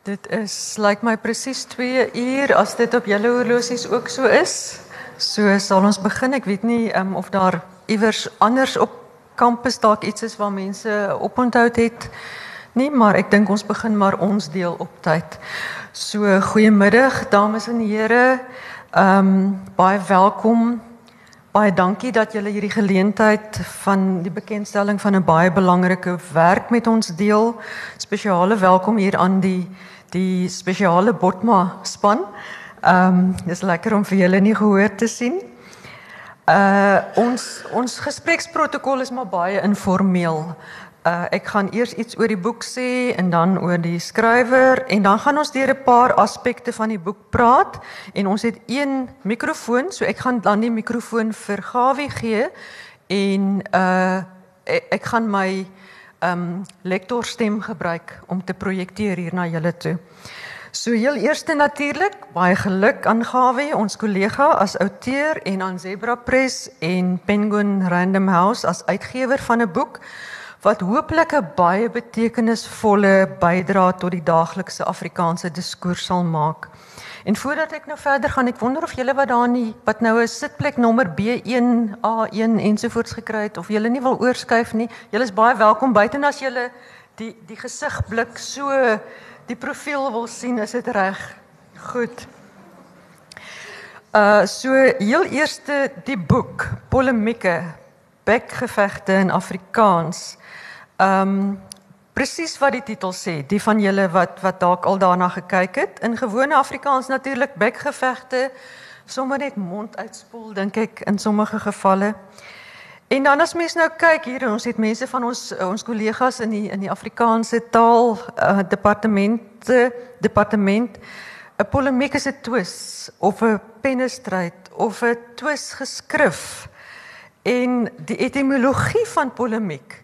Dit is lyk like my presies 2 uur as dit op julle horlosies ook so is. So sal ons begin. Ek weet nie um, of daar iewers anders op kampus dalk iets is waar mense oponthou het nie, maar ek dink ons begin maar ons deel op tyd. So goeiemiddag dames en here. Ehm um, baie welkom Baie dankie dat julle hierdie geleentheid van die bekendstelling van 'n baie belangrike werk met ons deel. Spesiale welkom hier aan die die spesiale Botma span. Ehm um, dis lekker om vir julle nie gehoor te sien. Uh ons ons gespreksprotokol is maar baie informeel. Uh ek gaan eers iets oor die boek sê en dan oor die skrywer en dan gaan ons deur 'n paar aspekte van die boek praat en ons het een mikrofoon, so ek gaan dan die mikrofoon vir Gawie gee en uh ek, ek gaan my um lektorstem gebruik om te projekteer hier na julle toe. So heel eerste natuurlik baie geluk aan Gawie, ons kollega as outeur en aan Zebra Press en Penguin Random House as uitgewer van 'n boek wat hooplik 'n baie betekenisvolle bydrae tot die daaglikse Afrikaanse diskurs sal maak. En voordat ek nou verder gaan, ek wonder of julle wat daar nie wat nou 'n sitplek nommer B1 A1 ensovoorts gekry het of julle nie wil oorskuif nie. Julle is baie welkom buite en as julle die die gesigblik so die profiel wil sien, is dit reg. Goed. Uh so heel eerste die boek Polemieke bekgevegte in Afrikaans. Ehm um, presies wat die titel sê, die van julle wat wat dalk al daarna gekyk het. In gewone Afrikaans natuurlik bekgevegte, sommer net mond uitspoel dink ek in sommige gevalle. En dan as mens nou kyk hier, ons het mense van ons ons kollegas in die in die Afrikaanse taal uh, departemente departement 'n polemiek is 'n twis of 'n pennestryd of 'n twis geskrif. En die etimologie van polemiek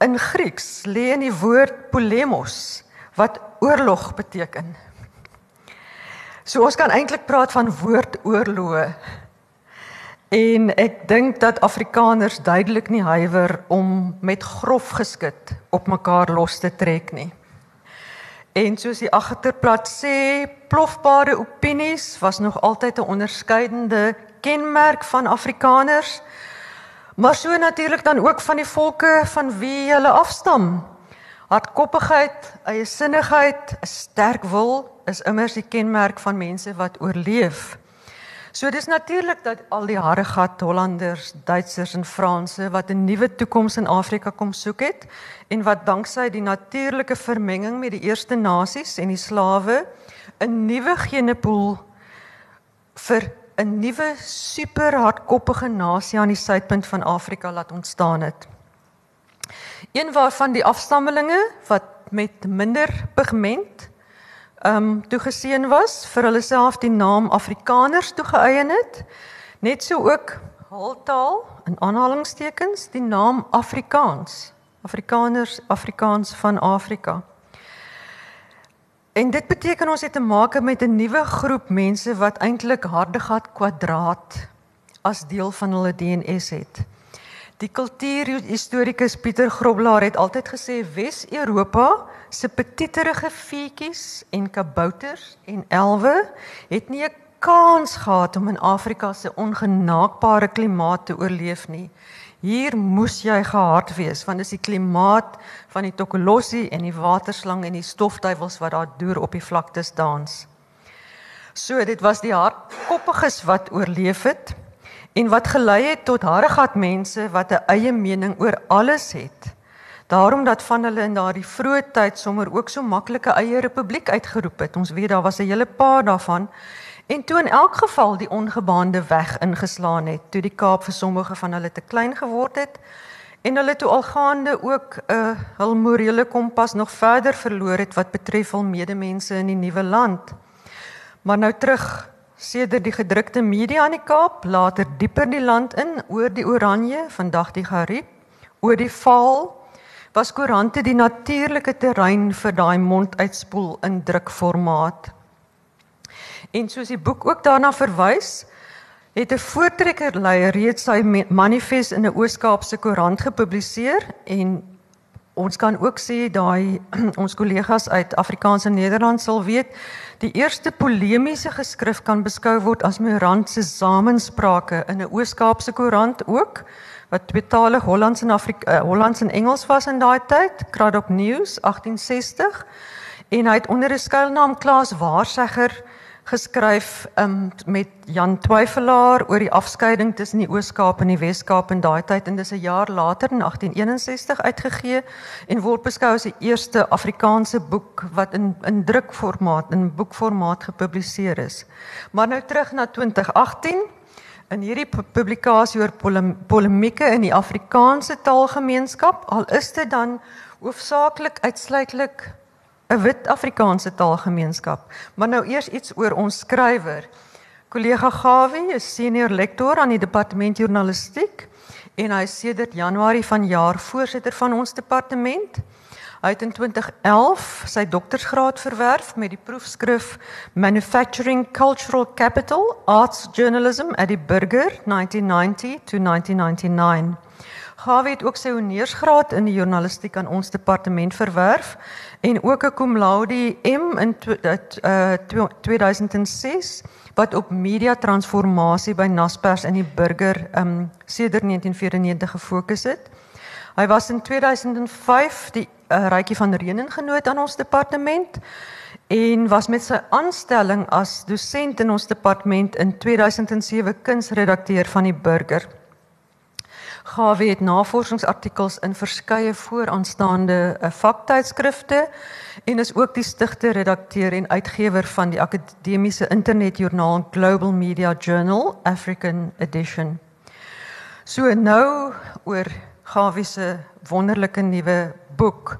in Grieks lê in die woord polemos wat oorlog beteken. So ons kan eintlik praat van woordoorloë. En ek dink dat Afrikaners duidelik nie huiwer om met grof geskit op mekaar los te trek nie. En soos die agterplat sê, plofbare opinies was nog altyd 'n onderskeidende kenmerk van Afrikaners. Maar so natuurlik dan ook van die volke van wie hulle afstam. Hardkoppigheid, eie sinnigheid, 'n sterk wil is immers die kenmerk van mense wat oorleef. So dis natuurlik dat al die harregat Hollanders, Duitsers en Franse wat 'n nuwe toekoms in Afrika kom soek het en wat danksy die natuurlike vermenging met die eerste nasies en die slawe 'n nuwe genepool vir 'n nuwe super hardkoppige nasie aan die suidpunt van Afrika laat ontstaan het. Een waarvan die afstammelinge wat met minder pigment ehm um, toegeseen was vir hulle self die naam Afrikaners toegeëien het, net so ook hultaal in aanhalingstekens die naam Afrikaans. Afrikaners, Afrikaans van Afrika. En dit beteken ons het te maak met 'n nuwe groep mense wat eintlik hardegat kwadraat as deel van hulle DNS het. Die kultuurhistorikus Pieter Groblaar het altyd gesê Wes-Europa se petiterige feetjies en kabouters en elwe het nie 'n kans gehad om in Afrika se ongenaakbare klimaat te oorleef nie. Hier moes jy gehard wees want dis die klimaat van die tokolossie en die waterslang en die stofduiwels wat daar deur op die vlaktes dans. So dit was die hardkoppiges wat oorleef het en wat gelei het tot harregat mense wat 'n eie mening oor alles het. Daarom dat van hulle in daardie vroeë tyd sommer ook so maklike eie republiek uitgeroep het. Ons weet daar was 'n hele paar daarvan En toe in elk geval die ongebaande weg ingeslaan het, toe die Kaap vir sommige van hulle te klein geword het en hulle toe algaande ook 'n uh, hul morele kompas nog verder verloor het wat betref hul medemense in die nuwe land. Maar nou terug sedert die gedrukte media aan die Kaap, later dieper die land in oor die Oranje, vandag die Gariep, oor die Vaal was koerante die natuurlike terrein vir daai monduitspoel in drukformaat. En soos die boek ook daarna verwys, het 'n voortrekkerleier reeds sy manifest in 'n Oos-Kaapse koerant gepubliseer en ons kan ook sê daai ons kollegas uit Afrikaans en Nederland sal weet die eerste polemiese geskrif kan beskou word as Morant se samensprake in 'n Oos-Kaapse koerant ook wat tweetalig Hollands en Afrika uh, Hollands en Engels was in daai tyd Craddock News 1860 en hy het onder 'n skuilnaam Klaas Waarsegger geskryf um, met Jan Twyfelaar oor die afskeiding tussen die Oos-Kaap en die Wes-Kaap in daai tyd en dis 'n jaar later in 1861 uitgegee en word beskou as die eerste Afrikaanse boek wat in in drukformaat in boekformaat gepubliseer is. Maar nou terug na 2018 in hierdie publikasie oor polemieke in die Afrikaanse taalgemeenskap al is dit dan hoofsaaklik uitsluitlik 'n wit Afrikaanse taalgemeenskap. Maar nou eers iets oor ons skrywer. Kollega Gawie is senior lektor aan die departement journalistiek en hy is sedert Januarie vanjaar voorsitter van ons departement. Hy het in 2011 sy doktorsgraad verwerf met die proefskrif Manufacturing Cultural Capital Arts Journalism at die Burger 1990 to 1999. Gawie het ook sy honeursgraad in die journalistiek aan ons departement verwerf en ook 'n cum laude M in uh, 2006 wat op media transformasie by Naspers in die burger um sedert 1994 gefokus het. Hy was in 2005 die uh, Rykie van Renen genoot aan ons departement en was met sy aanstelling as dosent in ons departement in 2007 kunsredakteur van die burger. Gawie het navorsingsartikels in verskeie vooraanstaande uh, vaktydskrifte en is ook die stigter, redakteur en uitgewer van die akademiese internetjoernaal Global Media Journal African Edition. So nou oor Gawie se wonderlike nuwe boek.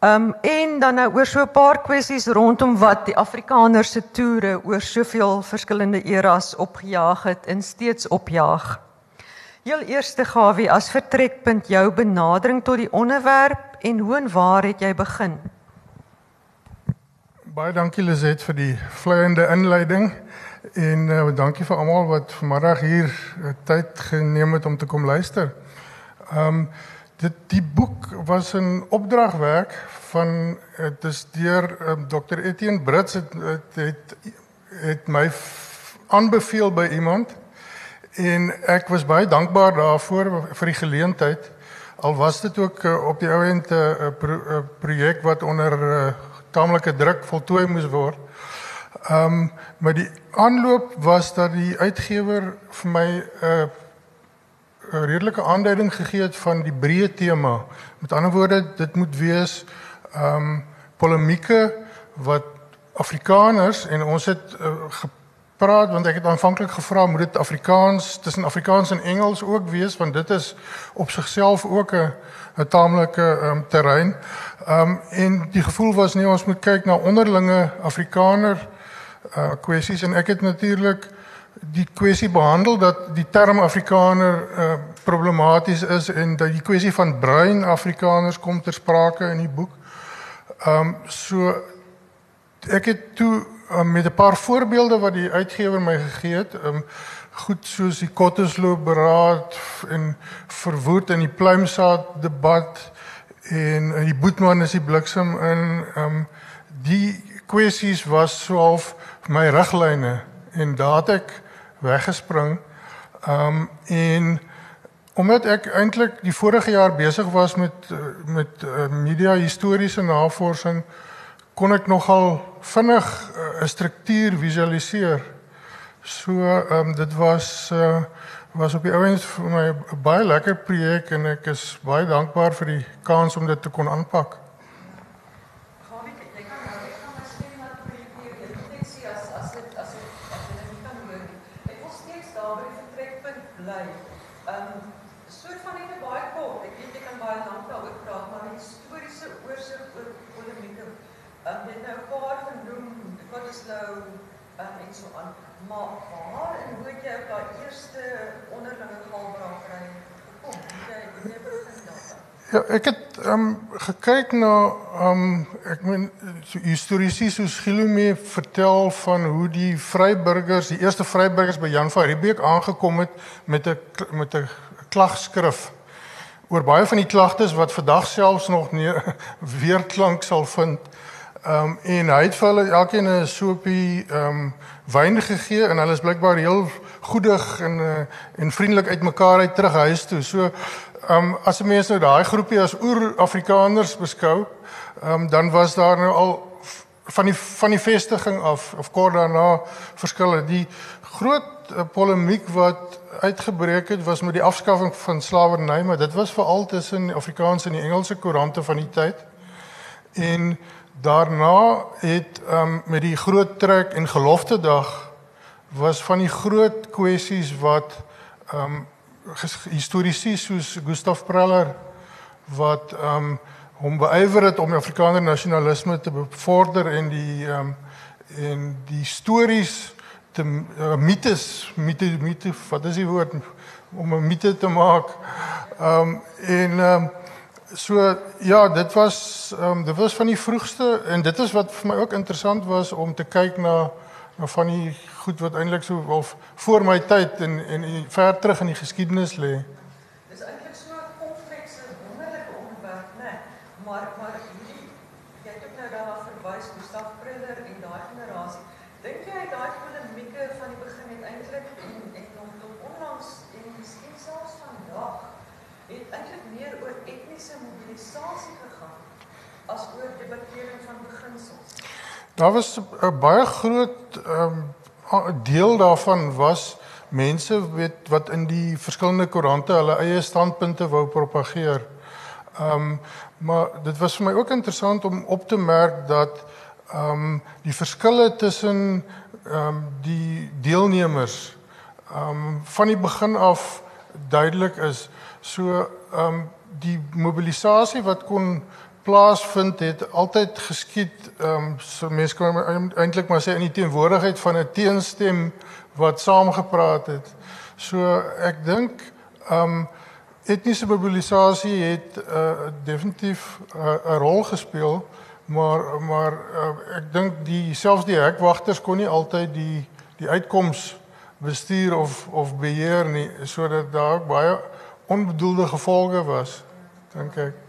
Um en dan nou oor so 'n paar kwessies rondom wat die Afrikaners se toere oor soveel verskillende eras opgejaag het en steeds opjaag. Heel eerste gawe as vertrekpunt jou benadering tot die onderwerp en hoe en waar het jy begin? Baie dankie Lizet vir die vleiende inleiding en uh, dankie vir almal wat vanmiddag hier uh, tyd geneem het om te kom luister. Ehm um, dit die boek was 'n opdragwerk van dit is deur ehm, Dr Etienne Brits het het, het het my aanbeveel by iemand En ek was baie dankbaar daarvoor vir die geleentheid. Al was dit ook uh, op die ou end 'n uh, pro, uh, projek wat onder uh, taamlike druk voltooi moes word. Ehm um, maar die aanloop was dat die uitgewer vir my 'n uh, 'n redelike aanduiding gegee het van die breë tema. Met ander woorde, dit moet wees ehm um, polemieke wat Afrikaners en ons het uh, praat want ek het aanvanklik gevra moet dit Afrikaans tussen Afrikaans en Engels ook wees want dit is op sigself ook 'n 'n taamlike um, terrein. Ehm um, en die gevoel was nie ons moet kyk na onderlinge Afrikaner uh kwessies en ek het natuurlik die kwessie behandel dat die term Afrikaner uh problematies is en dat die kwessie van bruin Afrikaners kom ter sprake in die boek. Ehm um, so ek het toe um, met 'n paar voorbeelde wat die uitgewer my gegee het, um, goed soos die Kottersloop beraad en verwoed in die pluimsaad debat en in die Boetman is die bliksem in. Um, die kwessies was so half my riglyne en daar het ek weggespring. Um, en omdat ek eintlik die vorige jaar besig was met met uh, media historiese navorsing kon ek nogal vinnig eh, 'n uh, struktuur visualiseer. So ehm um, dit was uh, was op die ouens vir my 'n baie lekker projek en ek is baie dankbaar vir die kans om dit te kon aanpak. Ja, ek het ehm um, gekyk na ehm um, ek meen so historiese soos Gilome vertel van hoe die vryburgers, die eerste vryburgers by Jan van Riebeeck aangekom het met 'n met 'n klagskrif oor baie van die klagtes wat vandag selfs nog nie weerklank sal vind. Ehm um, en hy het vir hulle elkeen 'n sopie ehm um, wyn gegee en hulle is blykbaar heel goedig en uh, en vriendelik uitmekaar uit terug huis toe. So ehm um, as 'n mens nou daai groepie as oer-Afrikaners beskou, ehm um, dan was daar nou al van die van die vestiging af of kort daarna verskille. Die groot uh, polemiek wat uitgebreek het was met die afskaffing van slawerny, maar dit was veral tussen Afrikaanse en die Engelse koerante van die tyd. En daarna het um, met die groot trek en gelofte dag was van die groot kwessies wat um historiese soos Gustav Preller wat um hom beywer het om Afrikaner nasionalisme te bevorder en die um en die stories te uh, mites mite mite wat is die woord om 'n mite te maak. Ehm um, en ehm um, so ja, dit was ehm um, dit was van die vroegste en dit is wat vir my ook interessant was om te kyk na na van die goed wat eintlik so of voor my tyd en en ver terug in die geskiedenis lê. Dis eintlik so 'n komplekse wonderlike onderwerp, né? Nee, maar maar hierdie jy het ook nou daarna verwys Gustav Preller en daai generasie. Dink jy daai polemieke van die begin het eintlik en en nog tot onlangs en miskien selfs vandag het eintlik meer oor etniese mobilisasie gegaan as oor debattering van beginsels? Daar was 'n baie groot ehm um, deel daarvan was mense weet wat in die verskillende koerante hulle eie standpunte wou propageer. Ehm um, maar dit was vir my ook interessant om op te merk dat ehm um, die verskille tussen ehm um, die deelnemers ehm um, van die begin af duidelik is. So ehm um, die mobilisasie wat kon plaasvind het altyd geskied ehm um, so mense kan eintlik maar sê in die teenwoordigheid van 'n teenstem wat saamgepraat het. So ek dink ehm um, etniese mobilisasie het uh, definitief uh, 'n rol gespeel, maar maar uh, ek dink die selfs die hekwagters kon nie altyd die die uitkoms bestuur of of beheer nie sodat daar baie onbedoelde gevolge was dink ek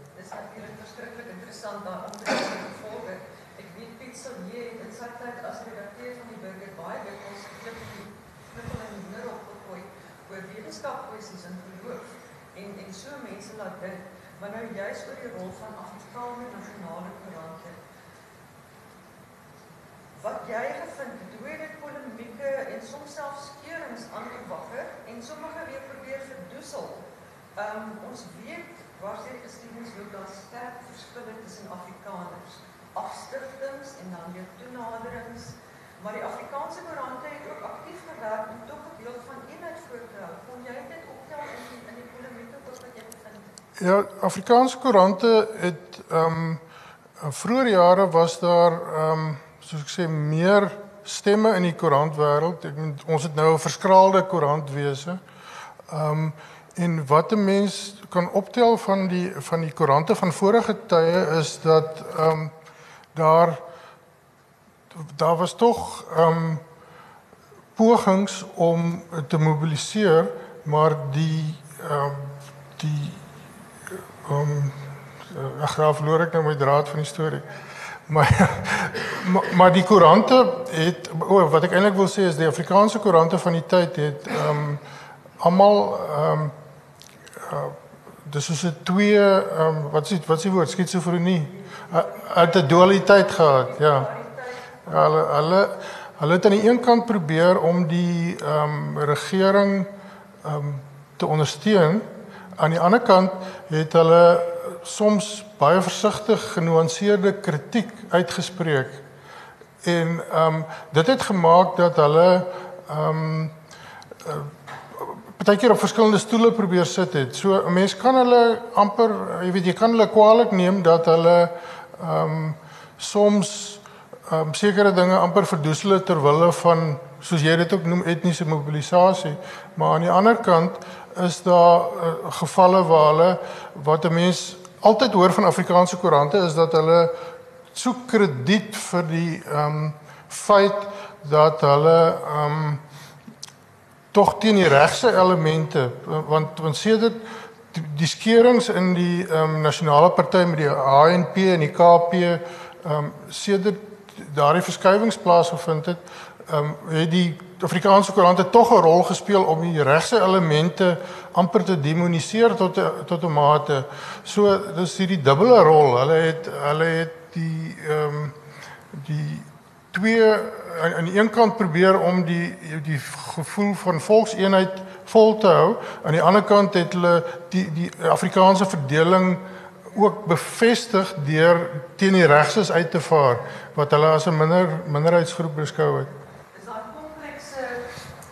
juist oor die rol van Afrikaner nasionale koerante. Wat jy gevind het, hoe dit polemieke en soms selfs skeurings aangewakker en sommige weer probeer verdoesel. Um ons weet waar se geskiedenis loop daar sterk verskille tussen Afrikaners, afstigtings en dan weer toenaderings. Maar die Afrikaanse koerante het ook aktief gewerk om tog 'n deel van eenheid voor te hou. Kon jy dit optel in in die polemieke wat jy gevind het? Ja, Afrikaanse koerante het ehm um, in vroeë jare was daar ehm um, soos ek sê meer stemme in die koerantwêreld. Ek meen ons het nou 'n verskraalde koerantwese. Ehm um, en wat 'n mens kan optel van die van die koerante van vorige tye is dat ehm um, daar daar was tog ehm um, pogings om te mobiliseer, maar die ehm um, die Ehm um, ek graaf verloor ek nou my draad van die storie. Maar maar, maar die koerante het o oh, wat ek eintlik wil sê is die Afrikaanse koerante van die tyd het ehm um, almal ehm um, uh, dis is 'n twee ehm um, wat is wat is die woord skizofrenie uit 'n dualiteit gehad ja hulle hulle hulle het aan die een kant probeer om die ehm um, regering ehm um, te ondersteun aan die ander kant het hulle soms baie versigtig genuanceerde kritiek uitgespreek. En ehm um, dit het gemaak dat hulle ehm um, uh, baie keer op verskillende stoele probeer sit het. So 'n mens kan hulle amper, jy weet jy kan hulle kwaliek neem dat hulle ehm um, soms ehm um, sekere dinge amper verdoesel ter wille van soos jy dit ook noem etniese mobilisasie, maar aan die ander kant is daar uh, gevalle waar hulle wat 'n mens altyd hoor van Afrikaanse koerante is dat hulle soek krediet vir die ehm um, feit dat hulle ehm um, tog teen die regse elemente want want sedert die, die skeurings in die ehm um, nasionale party met die ANC en die KP ehm um, sedert daardie verskuiwings plaasgevind het, ehm um, het die Afrikaanse koerante tog 'n rol gespeel om die regse elemente amper te demoniseer tot tot 'n mate. So dis hierdie dubbele rol. Hulle het hulle het die ehm um, die twee aan die een kant probeer om die die gevoel van volkseenheid vol te hou. Aan die ander kant het hulle die die Afrikaanse verdeling ook bevestig deur teen die regses uit te vaar wat hulle as 'n minder minderheidsgroep beskou het. Is daai komplekse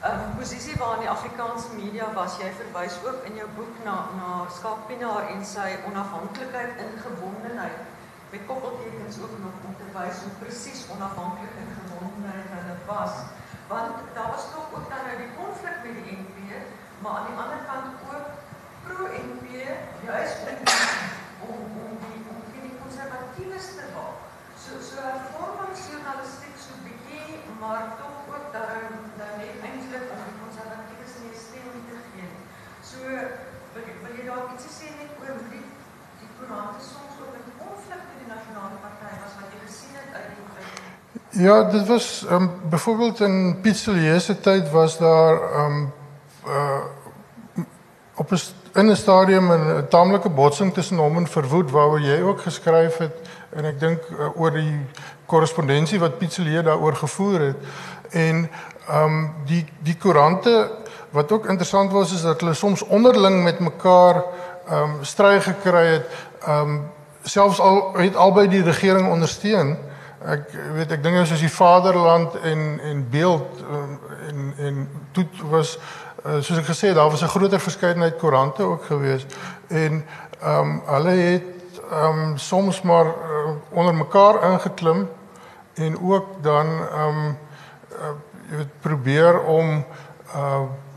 um, posisie waarin die Afrikaanse media was, jy verwys ook in jou boek na na Skapinaar en sy onafhanklikheid en gebondenheid met koppeltekens ook nog om te wys hoe presies onafhanklik en gebondenheid hulle was. Want daar was nog ook dan nou die konflik met die NP, maar aan die ander kant ook pro-NP juist om om die om die konservatiewes te waak. So so 'n vorm van journalistiek so bietjie, maar tog ook daar dan net eintlik om die konservatiewes nie stem te gee. So wil, wil jy dalk iets sê net oor hoe die die koerante soms ook 'n konflik met die nasionale party was wat jy gesien het uit die uit Ja, dit was um, byvoorbeeld in Piet se tyd was daar um uh op 'n in 'n stadium 'n taamlike botsing tussen hom en Verwoed waaroor jy ook geskryf het en ek dink uh, oor die korrespondensie wat Piet se daaroor gevoer het. En um die die koerante wat ook interessant was is dat hulle soms onderling met mekaar um stry gekry het. Um selfs al het albei die regering ondersteun. Ek weet ek dink soos die vaderland en en beeld um, en en toe was uh, soos ek gesê daar was 'n groter verskeidenheid koerante ook gewees. En um hulle het um soms maar uh, onder mekaar ingeklim en ook dan um uh, jy weet probeer om uh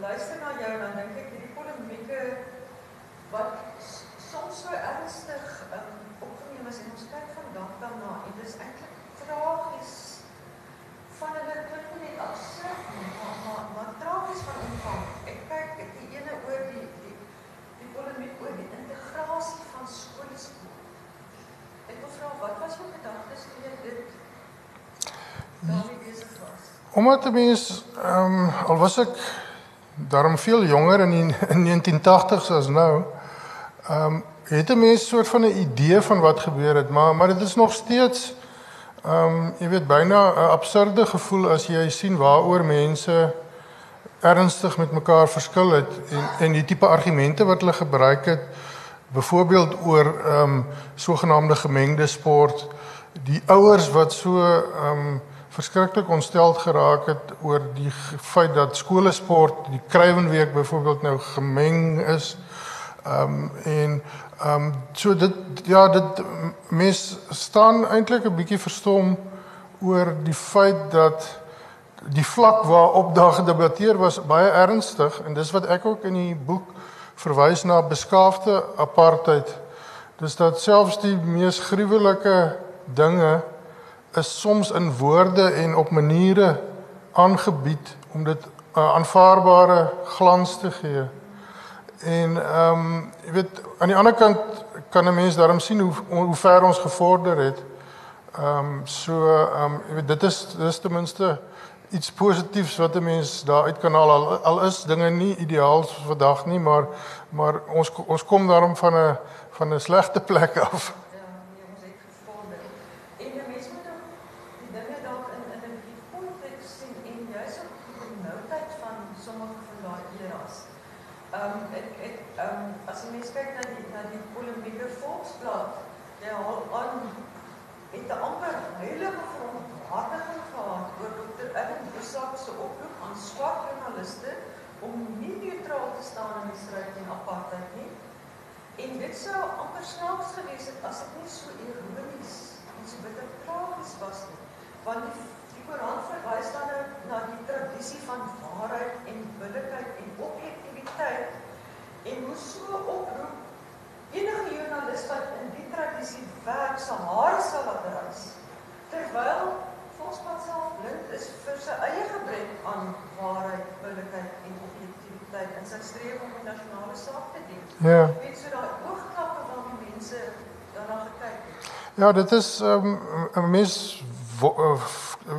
luister na jou dan dink ek hierdie polemieke wat soms so ernstig um, opgeneem is en ons kyk vandag daarna en dis eintlik tragies van hulle klink net absurd maar maar, maar tragies van omvang. Ek kyk ek die ene oor die die die polemiek oor die integrasie van skoolskool. Ek wil vra wat was jou gedagtes toe jy dit Omdat mens ehm um, al was ek daarom veel jonger in die, in 1980s as nou. Ehm um, het 'n mens soort van 'n idee van wat gebeur het, maar maar dit is nog steeds ehm um, jy weet byna 'n absurde gevoel as jy sien waaroor mense ernstig met mekaar verskil het en en die tipe argumente wat hulle gebruik het byvoorbeeld oor ehm um, sogenaamde gemengde sport die ouers wat so ehm um, verskriklik ontsteld geraak het oor die feit dat skole sport, die Kruiwenweek byvoorbeeld nou gemeng is. Ehm um, en ehm um, so dit ja, dit mes staan eintlik 'n bietjie verstom oor die feit dat die vlak waarop daar gedebatteer was baie ernstig en dis wat ek ook in die boek verwys na beskaafde apartheid. Dis dat selfs die mees gruwelike dinge is soms in woorde en op maniere aangebied om dit 'n uh, aanvaarbare glans te gee. En ehm um, jy weet aan die ander kant kan 'n mens daarom sien hoe hoe ver ons gevorder het. Ehm um, so ehm um, jy weet dit is dis ten minste iets positiefs wat 'n mens daaruit kan haal al, al is dinge nie ideaal vandag nie maar maar ons ons kom daarom van 'n van 'n slegte plek af. as mens kyk na die na die polemieke volksblad, ja, jy hou aan het 'n amper heilige verontwaardiging gehad oor Dr. Erwin Bosak se oproep aan swart joernaliste om nie neutraal te staan in die stryd teen apartheid nie. En dit sou amper snaaks gewees het as dit nie so ironies en so bitter tragies was nie, want die Die Koran verwys dan nou na die tradisie van waarheid en billikheid en objektiviteit en hoe so oproep enige joernalis wat in die tradisie werk sal haar sal laat reis. Terwyl Volksblad self blind is vir sy eie gebrek aan waarheid, billikheid en objektiviteit in sy streef om die nasionale saak te dien. Ja. Weet so daai oogklappe waarmee mense daarna gekyk het. Ja, dit is ehm, 'n um, mens uh,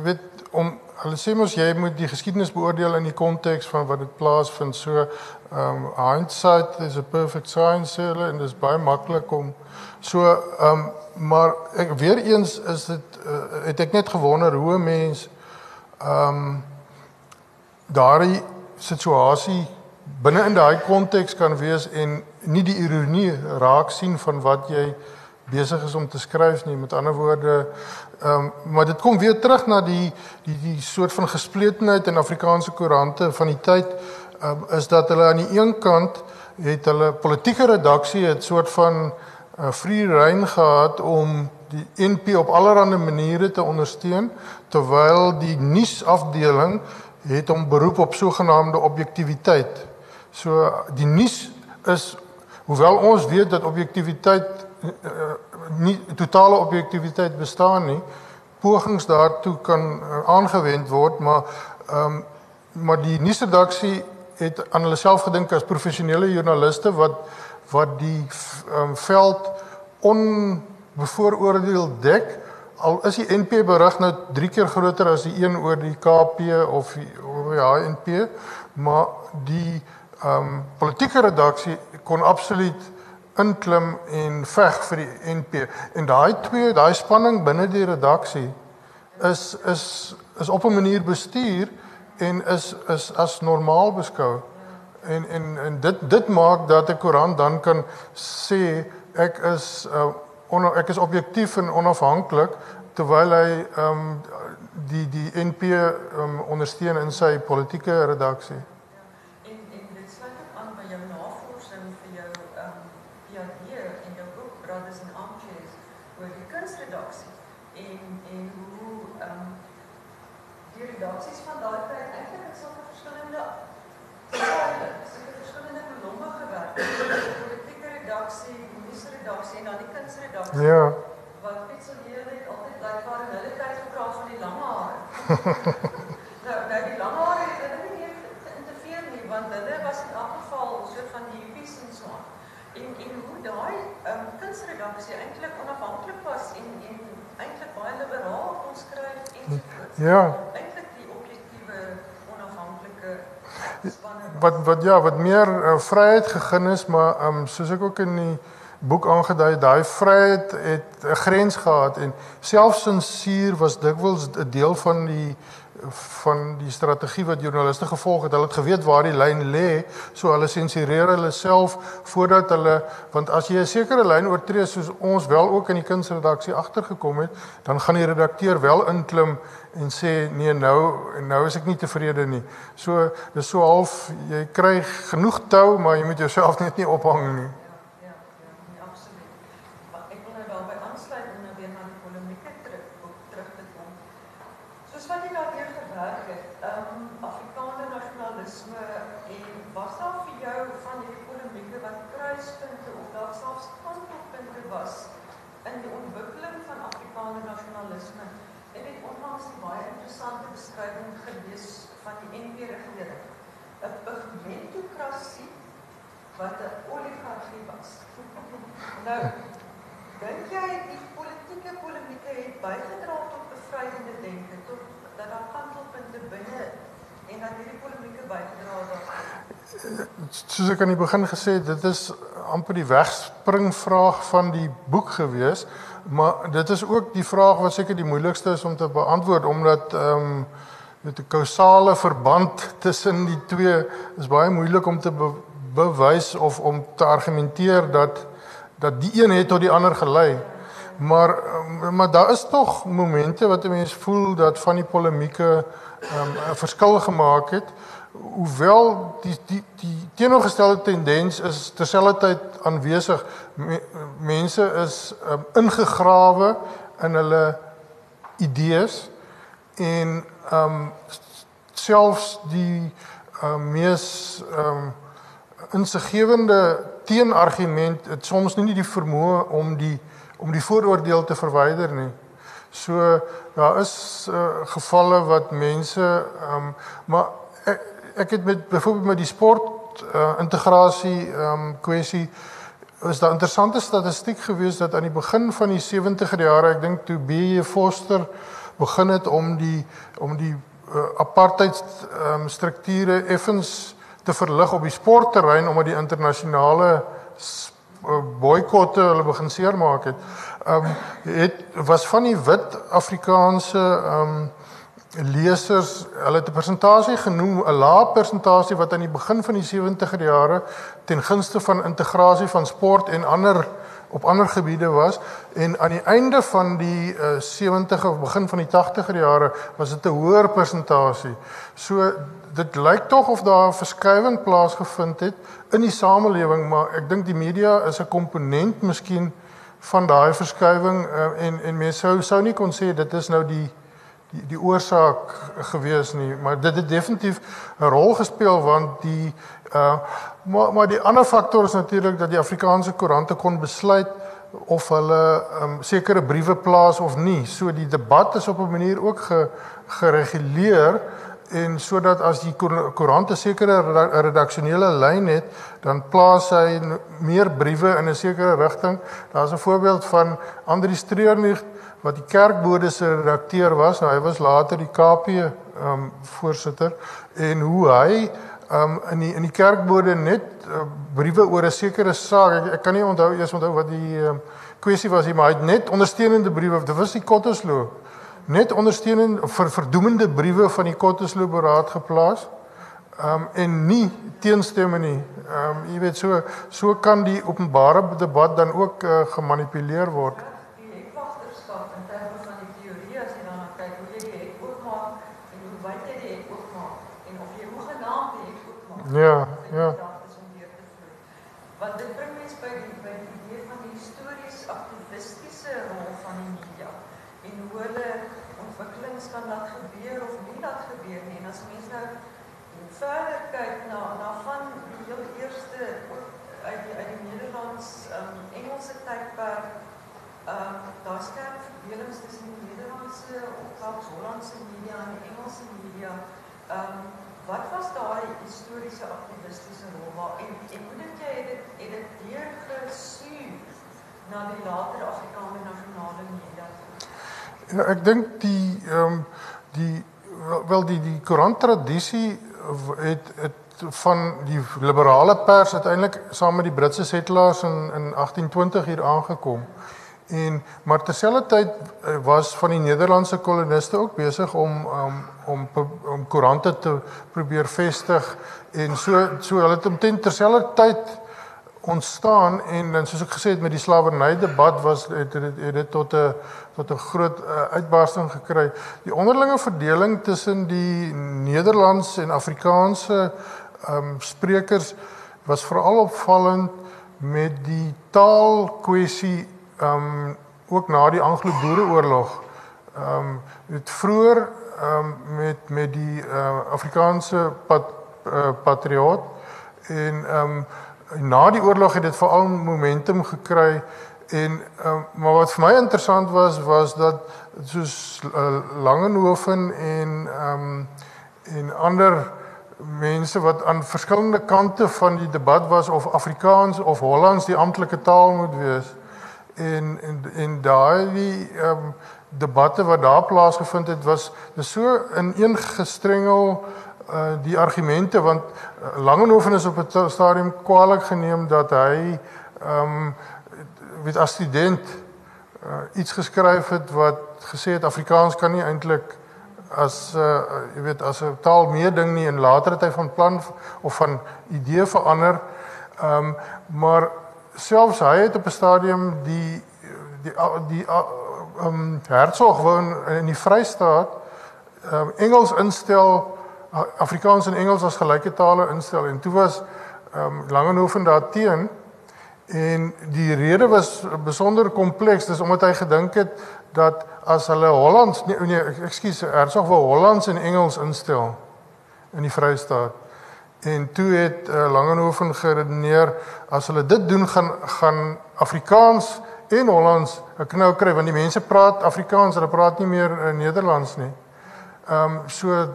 weet om hulle sê mos jy moet die geskiedenis beoordeel in die konteks van wat dit plaasvind. So ehm um, hindsight is a perfect science sê hulle en dit is baie maklik om so ehm um, maar ek weer eens is dit uh, het ek net gewonder hoe 'n mens ehm um, daardie situasie binne in daai konteks kan wees en nie die ironie raak sien van wat jy besig is om te skryf nie. Met ander woorde ehm um, maar dit kom weer terug na die die die soort van gespletenheid in Afrikaanse koerante van die tyd um, is dat hulle aan die een kant het hulle politieke redaksie het soort van uh, free rein gehad om die NP op allerlei maniere te ondersteun terwyl die nuusafdeling het om beroep op sogenaamde objektiviteit. So die nuus is hoewel ons weet dat objektiviteit uh, nie totale objektiviteit bestaan nie, pogings daartoe kan uh, aangewend word, maar um, maar die nuusredaksie het aan hulle self gedink as professionele joernaliste wat wat die um, veld onbevooroordeel dek. Al is die NP berig nou 3 keer groter as die een oor die KP of die, oor die HNP maar die ehm um, politieke redaksie kon absoluut inklim en veg vir die NP en daai twee daai spanning binne die redaksie is is is op 'n manier bestuur en is is as normaal beskou en en en dit dit maak dat 'n koerant dan kan sê ek is uh, on, ek is objektief en onafhanklik terwyl hy ehm um, die die NP um, ondersteun in sy politieke redaksie. En en dit sluit ook aan by jou navorsing vir jou ehm um, PhD en jou boek Brothers in Armchairs oor die kunsredaksie en en hoe ehm um, die redaksies van daai tyd eintlik het sulke verskillende style, sulke verskillende belange gewerk. Die politieke redaksie, die nuusredaksie en dan die kunsredaksie. Ja. Wat net so leer het altyd blykbaar in hulle tyd gepraat van die lang hare. nou nou die lang hare het hulle nie meer geïnterfereer nie want hulle was in elk geval so van die hippies en so aan. En en hoe daai um, kunsredaksie eintlik onafhanklik was en en eintlik baie liberaal kon skryf en so Ja. Eintlik die objektiewe onafhanklike spanne. Wat wat ja, wat meer uh, vryheid gegee is, maar ehm um, soos ek ook in die boek aangedui, daai vryheid het 'n grens gehad en selfs sensuur was dikwels 'n deel van die van die strategie wat joernaliste gevolg het. Hulle het geweet waar die lyn lê, so hulle sensureer hulle self voordat hulle want as jy 'n sekere lyn oortree soos ons wel ook in die kunsredaksie agtergekom het, dan gaan die redakteur wel inklim en sê nee nou nou is ek nie tevrede nie. So dis so half jy kry genoeg tou, maar jy moet jouself net nie ophang nie. Ja, ja, ja, nee, absoluut. Maar ek wil nou daarbey aansluit om nou weer na die polemieke terug terug te kom. Soos wat jy daardeur gewerk het, ehm um, Afrikaner nasionalisme en was daar vir jou van hierdie polemieke wat kruispunte of dalk selfs kantelpunte was in die ontwikkeling van Afrikaner nasionalisme? Ek het onlangs 'n baie interessante beskrywing gelees van die NP regering. 'n Pigmentokrasie wat 'n oligargie was. nou, dink jy die politieke polemieke het bygedra tot bevrydende denke, tot dat daar kantelpunte binne en dat hierdie polemieke bygedra het daaraan? soos ek aan die begin gesê het, dit is amper die wegspring vraag van die boek gewees, maar dit is ook die vraag wat seker die moeilikste is om te beantwoord omdat ehm um, met 'n kausale verband tussen die twee is baie moeilik om te bewys of om te argumenteer dat dat die een het tot die ander gelei. Maar ehm, maar daar is tog momente wat 'n mens voel dat van die polemieke ehm um, 'n verskil gemaak het hoewel die die die teenoorgestelde tendens is terselfdertyd aanwesig. Me, mense is um, ingegrawe in hulle idees en ehm um, selfs die uh, mees ehm um, insiggewende teenargument het soms nie die vermoë om die om die vooroordeel te verwyder nie. So daar is uh, gevalle wat mense ehm um, maar ek, ek het met byvoorbeeld met die sport uh, integrasie ehm um, kwessie is daar interessante statistiek gewees dat aan die begin van die 70er jare, ek dink toe B.J. Foster begin het om die om die uh, apartheid um, strukture effens te verlig op die sportterrein omdat die internasionale uh, boikotte hulle begin seermaak het. Ehm um, het was van die wit Afrikaanse ehm um, lesers, hulle het 'n persentasie genoem, 'n lae persentasie wat aan die begin van die 70er jare ten gunste van integrasie van sport en ander op ander gebiede was en aan die einde van die uh, 70 of begin van die 80er jare was dit 'n hoër persentasie. So dit lyk tog of daar 'n verskywing plaasgevind het in die samelewing, maar ek dink die media is 'n komponent miskien van daai verskywing uh, en en mense sou sou nie kon sê dit is nou die die die oorsaak gewees nie, maar dit het definitief 'n rol gespeel want die uh maar maar die ander faktor is natuurlik dat die Afrikaanse koerante kon besluit of hulle um, sekere briewe plaas of nie. So die debat is op 'n manier ook ge, gereguleer en sodat as die koerante sekere redaksionele lyn het, dan plaas hy meer briewe in 'n sekere rigting. Daar's 'n voorbeeld van Andri Streernig wat die kerkbode se redakteur was. Nou, hy was later die KP ehm um, voorsitter en hoe hy ehm um, in die in die kerkbode net uh, briewe oor 'n sekere saak. Ek, ek kan nie onthou eers onthou wat die ehm um, kwessie was nie, maar hy het net ondersteunende briewe. Dit was die Kottesloop net ondersteuning vir verdoemende briewe van die Kottesloop Raad geplaas. Ehm um, en nie teenstemme nie. Ehm um, jy weet so so kan die openbare debat dan ook uh, gemanipuleer word. Ja, ja. Want dit bring mens by die by die idee van die histories aktivistiese rol van die media en hoe hulle ontwikkelings kan laat gebeur of nie laat gebeur nie. En as mens nou verder kyk na na van die heel eerste uit die uit die Nederlands um, Engelse tydperk ehm um, daar skerp verdelings tussen die Nederlandse of selfs Hollandse media en die Engelse media. Ehm um, wat was daai historiese aktivistiese rol waar en en hoe dink jy het dit het dit deur gesuur na die later Afrikaanse nasionale media? Ja, ek dink die ehm um, die wel die die koerant tradisie het het van die liberale pers uiteindelik saam met die Britse settlers in in 1820 hier aangekom. En maar terselfdertyd eh, was van die Nederlandse koloniste ook besig om um, om om koerante te probeer vestig en so so hulle het omtrent terselfdertyd ontstaan en dan soos ek gesê het met die slawerny debat was het dit het dit tot 'n tot 'n groot uh, uitbarsting gekry. Die onderlinge verdeling tussen die Nederlands en Afrikaanse ehm um, sprekers was veral opvallend met die taalkwessie ehm um, ook na die Anglo-Boereoorlog ehm um, het vroeër ehm um, met met die uh, Afrikaanse pat, uh, patriot en ehm um, na die oorlog het dit veral momentum gekry en um, maar wat vir my interessant was was dat soos uh, Langehoven en ehm um, en ander mense wat aan verskillende kante van die debat was of Afrikaans of Hollands die amptelike taal moet wees. En en en daai ehm um, debatte wat daar plaasgevind het was dis so in een gestrengel uh die argumente want uh, Langehoven is op 'n stadium kwaliek geneem dat hy ehm um, weet as student uh, iets geskryf het wat gesê het Afrikaans kan nie eintlik as uh jy weet as 'n taal meer ding nie en later het hy van plan of van idee verander. Ehm um, maar selfs hy het op 'n stadium die die die ehm um, Hertzog woon in die Vrystaat ehm um, Engels instel Afrikaans en Engels as gelyke tale instel. En toe was ehm um, Langehoven daar teen en die rede was besonder kompleks. Dis omdat hy gedink het dat as hulle Hollands nee, nee ekskuus Hersog wou Hollands en Engels instel in die Vrystaat. En toe het uh, Langehoven geredeneer as hulle dit doen gaan gaan Afrikaans en Hollands 'n knou kry want die mense praat Afrikaans, hulle praat nie meer uh, Nederlands nie. Ehm um, so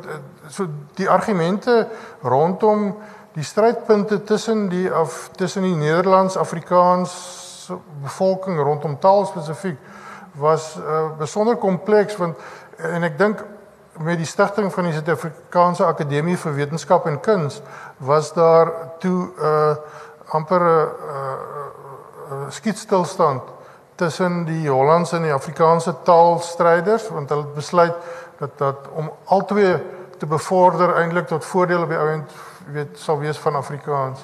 so die argumente rondom die strydpunte tussen die af tussen die Nederlands Afrikaans bevolking rondom taal spesifiek was uh, besonder kompleks want en ek dink met die stigting van die Suid-Afrikaanse Akademie vir Wetenskap en Kuns was daar toe 'n uh, amper 'n uh, uh, skietstilstand tussen die Hollandse en die Afrikaanse taalstryders want hulle het besluit dat dat om albei te bevorder eintlik tot voordeel op die ouend weet sal wees van Afrikaans.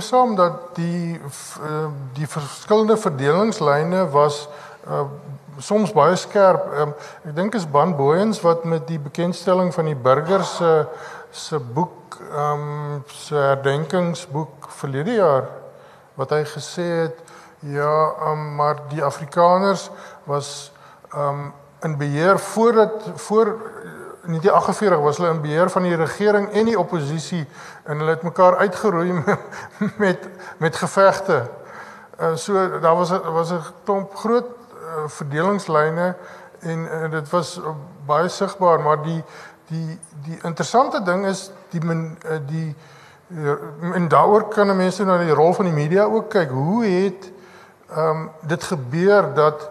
stem saam dat die eh, die verskillende verdelingslyne was uh, soms baie skerp. Um, ek dink is Ban Booyens wat met die bekendstelling van die burgers se se boek ehm um, se herdenkingsboek verlede jaar wat hy gesê het ja, um, maar die Afrikaners was ehm um, in beheer voordat voor in 1948 was hulle in beheer van die regering en die oppositie en hulle het mekaar uitgeroei met met, met gevegte. Uh, so daar was was 'n klomp groot uh, verdelingslyne en uh, dit was uh, baie sigbaar, maar die die die interessante ding is die men, uh, die uh, en daaroor kan mense na die rol van die media ook kyk. Hoe het ehm um, dit gebeur dat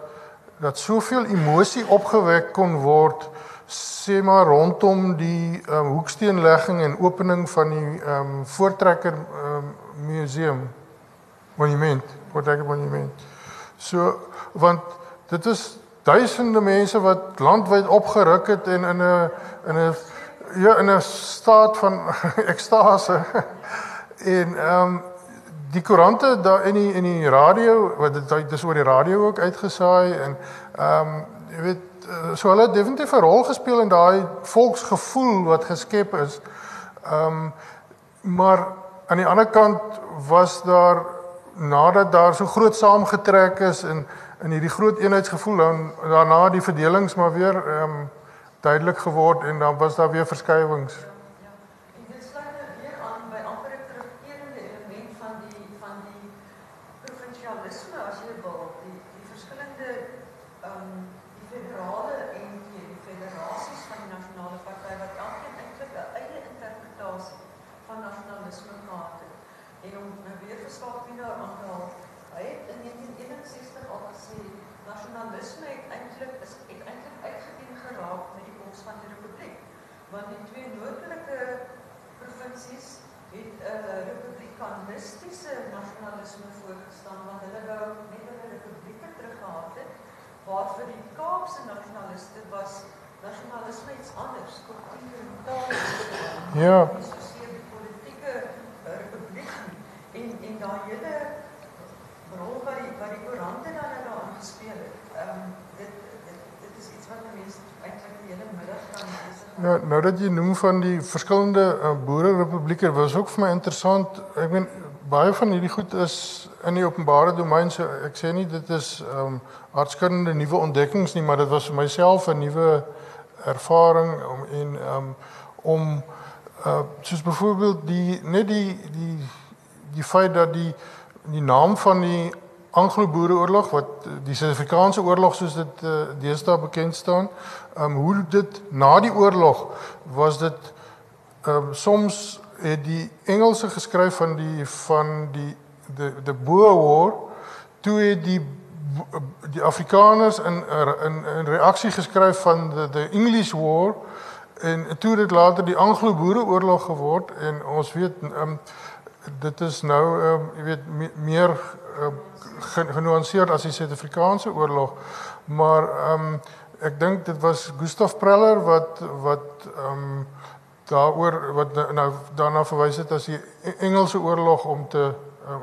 dat soveel emosie opgewek kon word sê maar rondom die um, hoeksteenlegging en opening van die ehm um, Voortrekker ehm um, museum monument, Voortrekker monument. So want dit is duisende mense wat landwyd opgeruk het en in 'n in 'n ja in 'n staat van ekstase en ehm um, die koerante daar in die in die radio wat dit is oor die radio ook uitgesaai en ehm um, jy weet so hulle het definitief 'n rol gespeel in daai volksgevoel wat geskep is. Ehm um, maar aan die ander kant was daar nadat daar so groot saamgetrek is in in hierdie groot eenheidsgevoel dan daarna die verdelings maar weer ehm um, duidelik geword en dan was daar weer verskywings. Ja. Ons gesien die politieke eh, republiek en en daai hele rol wat die wat die koerante dan nou daarin gespeel het. Ehm um, dit, dit dit is iets wat mense eintlik die hele middag kan besig Nou nou dat jy noem van die verskillende eh, uh, boere republieke was ook vir my interessant. Ek meen baie van hierdie goed is in die openbare domein so ek sê nie dit is ehm um, aardskundende nuwe ontdekkings nie, maar dit was vir myself 'n nuwe ervaring om en ehm um, om um, uh soos byvoorbeeld die net die die die feit dat die die naam van die Anglo-Boereoorlog wat die Suid-Afrikaanse oorlog soos dit uh, deesdae bekend staan, ehm um, hoe dit na die oorlog was dit ehm um, soms het die Engelse geskryf van die van die the the Boer War toe het die die Afrikaners in in in reaksie geskryf van the the English War en toe dit later die Anglo-Boereoorlog geword en ons weet um, dit is nou um, jy weet me, meer um, genuanceerd as die Suid-Afrikaanse oorlog. Maar um, ek dink dit was Gustav Preller wat wat um, daaroor wat nou daarna verwys het as die Engelse oorlog om te uh,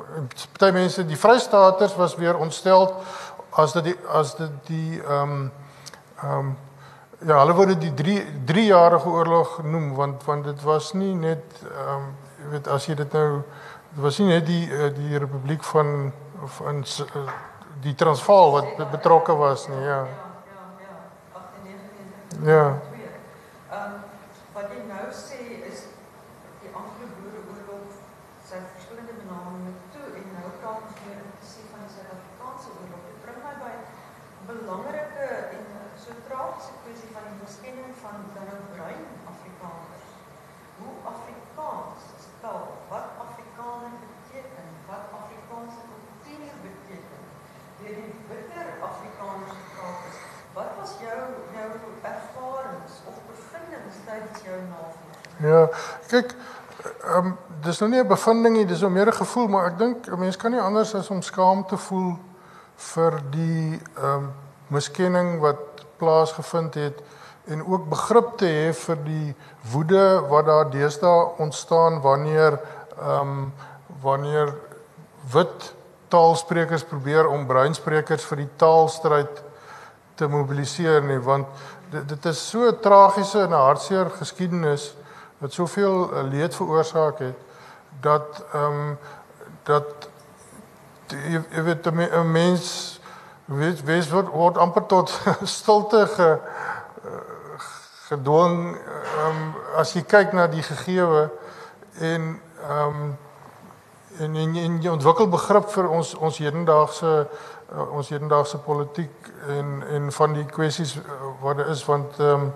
party mense die Vrystaaters was weer ontstel as dit die as dit die ehm um, ehm um, ja hulle wou dit die 3 3 jarige oorlog noem want want dit was nie net ehm um, jy weet as jy dit nou dit was nie net die uh, die republiek van van uh, die Transvaal wat betrokke was nie ja. Ja ja ja 98 ja Ja, kyk, ehm um, dis nou nie 'n bevinding nie, dis nou meer 'n gevoel, maar ek dink 'n mens kan nie anders as om skaam te voel vir die ehm um, miskenning wat plaasgevind het en ook begrip te hê vir die woede wat daar deesdae ontstaan wanneer ehm um, wanneer wit taalsprekers probeer om bruinsprekers vir die taalstryd te mobiliseer nie want dit, dit is so tragiese en hartseer geskiedenis wat soveel eh, leed veroorsaak het dat ehm um, dat jy, jy weet 'n mens weet wees word, word amper tot stilte ge eh, gedwing ehm um, as jy kyk na die gegewe en ehm um, en en en jy ontwikkel begrip vir ons ons hedendaagse uh, ons hedendaagse politiek en en van die kwessies wat daar is want ehm um,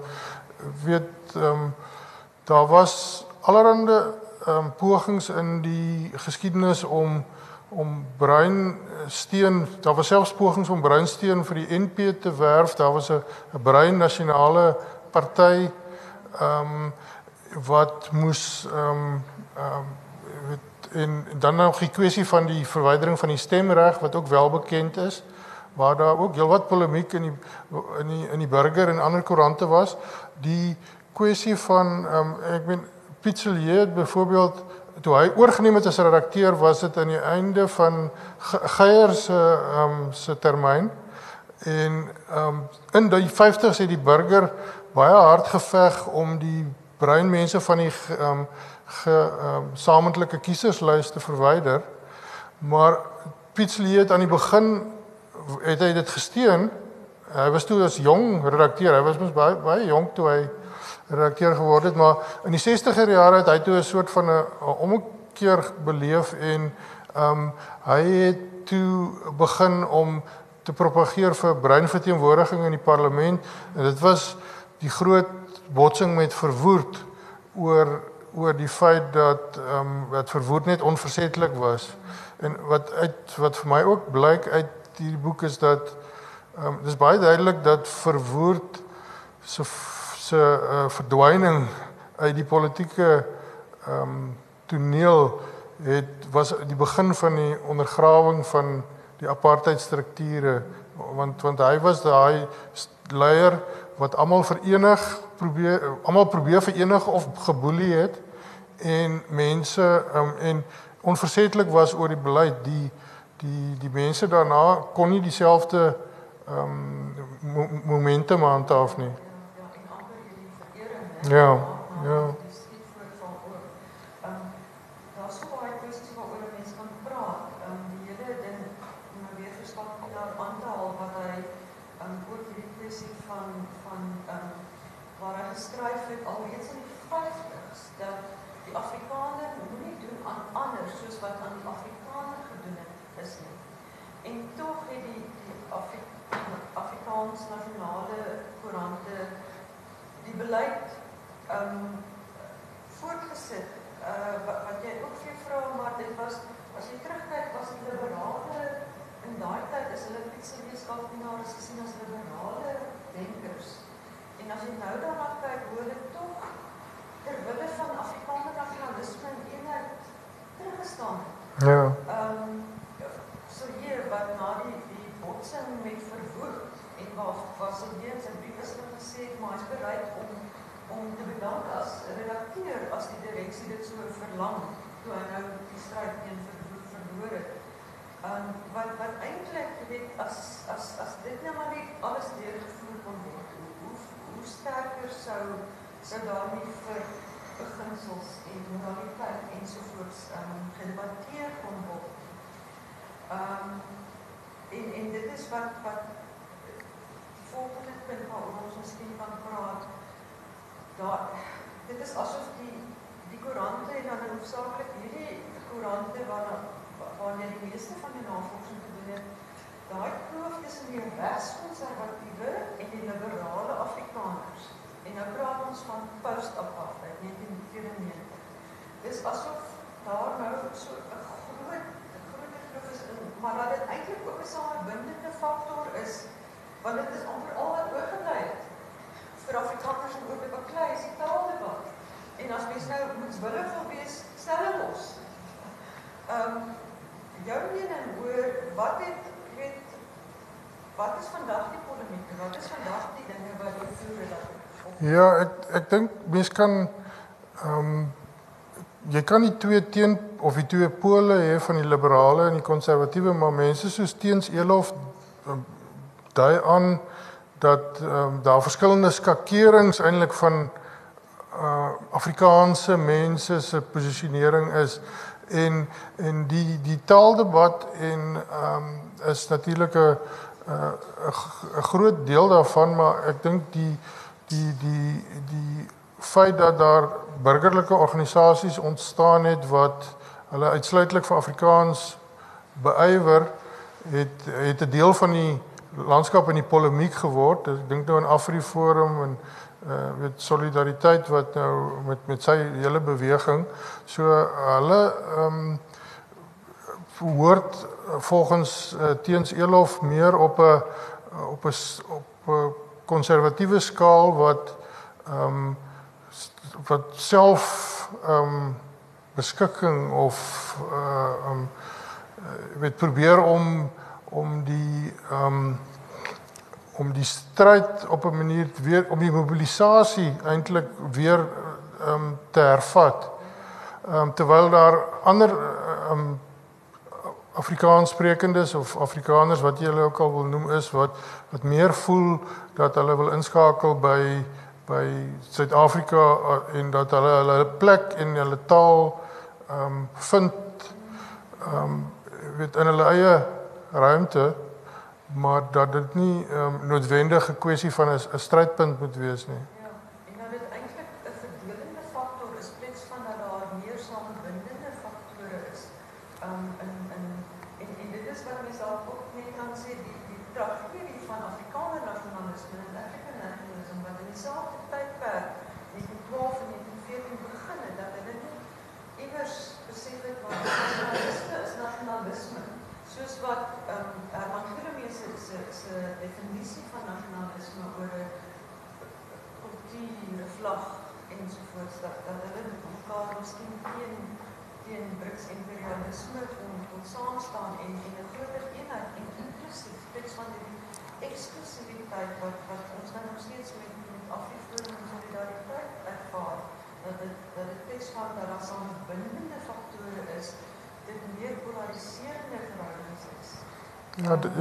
weet ehm um, daar was allerhande um, pogings in die geskiedenis om om bruinsteen daar was selfs pogings om bruinsteen vir die NP te werf. Daar was 'n bruin nasionale party ehm um, wat moes ehm um, ehm um, en dan nog die kwessie van die verwydering van die stemreg wat ook wel bekend is waar daar ook heelwat polemiek in die in die in die burger en ander koerante was. Die kwessie van ehm um, ek meen Pietselier byvoorbeeld toe hy oorgeneem het as redakteur was dit aan die einde van Geier se ehm um, se termyn en ehm um, in die 50s het die burger baie hard geveg om die bruin mense van die ehm um, ehm um, samentlike kieserslys te verwyder. Maar Pietselier het aan die begin het hy dit gesteun. Hy was toe as jong redakteur. Hy was mos baie baie jonk toe hy redakteur geword het, maar in die 60er jare het hy toe 'n soort van 'n omkeer beleef en ehm um, hy het toe begin om te propageer vir breinverteenwoordiging in die parlement. En dit was die groot botsing met verwoerd oor oor die feit dat ehm um, wat verwoerd net onversettelik was. En wat uit wat vir my ook blyk uit hierdie boek is dat ehm um, dis baie duidelik dat verwoerd so se uh, verdwyning uit die politieke ehm um, toneel het was die begin van die ondergrawing van die apartheidstrukture want want hy was daai leier wat almal verenig probeer almal probeer verenig of geboelie het en mense um, en onversettelik was oor die beleid die die die mense daarna kon nie dieselfde ehm um, momentum handhaaf nie né? Ja, ja. Die skiet voorval ook. Ehm um, daar's so baie kwessies waaroor mense kan praat. Ehm um, die hele ding om nou weer verskaf daar aan te haal wat hy ehm um, ook hierdie kwessie van van ehm um, waar hy geskryf het alreeds in die 50s dat die Afrikaner moenie doen aan ander soos wat aan die Afrikaner gedoen het is nie. En tog het die die Afri Afrikaans nasionale koerante die beleid ehm um, voortgesit. Uh wat, wat jy ook vir vra maar dit was as jy terugkyk was die liberale in daai tyd is hulle Pietse wetenskapminaars gesien as liberale denkers. En as jy nou daarna kyk hoe hulle tog ter wille van Afrikaner nasionalisme en eenheid teruggestaan het. Ja. Ehm um, so hier wat na die die botsing met verwoed en waar was dit weer sy brief is gesê maar hy's bereid om om te bedank as redakteur as die direksie dit so verlang toe hy nou die stryd teen verwoed verloor het. Ehm um, wat wat eintlik weet as as as dit nou maar net alles deurgevoer kon word hoe hoe, hoe sterker sou sou daarmee vir beginsels en moraliteit ensovoorts ehm um, gedebatteer kon word. Ehm um, en en dit is wat wat die volgende punt waaroor ons miskien kan praat. Daar dit is asof die die koerante en dan hoofsaaklik hierdie koerante waarna waar jy die meeste van die navorsing gedoen het, daai die regskonservatiewe en die liberale Afrikaners. En nou praat ons van post-apartheid 1994. Dis asof daar nou so 'n groot geloof is in, maar dat dit eintlik ook 'n samebindende faktor is, want dit is amper al wat oorgebly het vir Afrikaners om oor te baklei is die taaldebat. En as mens nou moet wille wil wees, stel dit los. Ehm um, jou mening oor wat het wat is vandag die polemiek? Wat is vandag die dinge wat jy voel dat Ja, ek ek dink mens kan ehm um, jy kan nie twee teen of die twee pole hê van die liberale en die konservatiewe, maar mense soos teens Elof um, dui aan dat ehm um, daar verskillende skakerings eintlik van uh Afrikaanse mense se posisionering is en en die die taaldebat en ehm um, is natuurlik 'n 'n groot deel daarvan maar ek dink die die die die feit dat daar burgerlike organisasies ontstaan het wat hulle uitsluitlik vir Afrikaans beywer het het 'n deel van die landskap in die polemiek geword. Ek dink nou aan AfriForum en uh met solidariteit wat nou met met sy hele beweging. So hulle ehm um, hoort volgens uh, teens Elof meer op 'n op 'n op 'n konservatiewe skaal wat ehm um, wat self ehm um, beskikking of uh um weet probeer om om die ehm um, om die stryd op 'n manier weer om die mobilisasie eintlik weer ehm um, te hervat. Ehm um, terwyl daar ander ehm um, Afrikaanssprekendes of Afrikaners wat jy hulle ook al wil noem is wat wat meer voel dat hulle wil inskakel by by Suid-Afrika uh, en dat hulle hulle plek en hulle taal ehm um, vind ehm um, weet in hulle eie ruimte maar dat dit nie ehm um, noodwendig 'n kwessie van 'n strydpunt moet wees nie.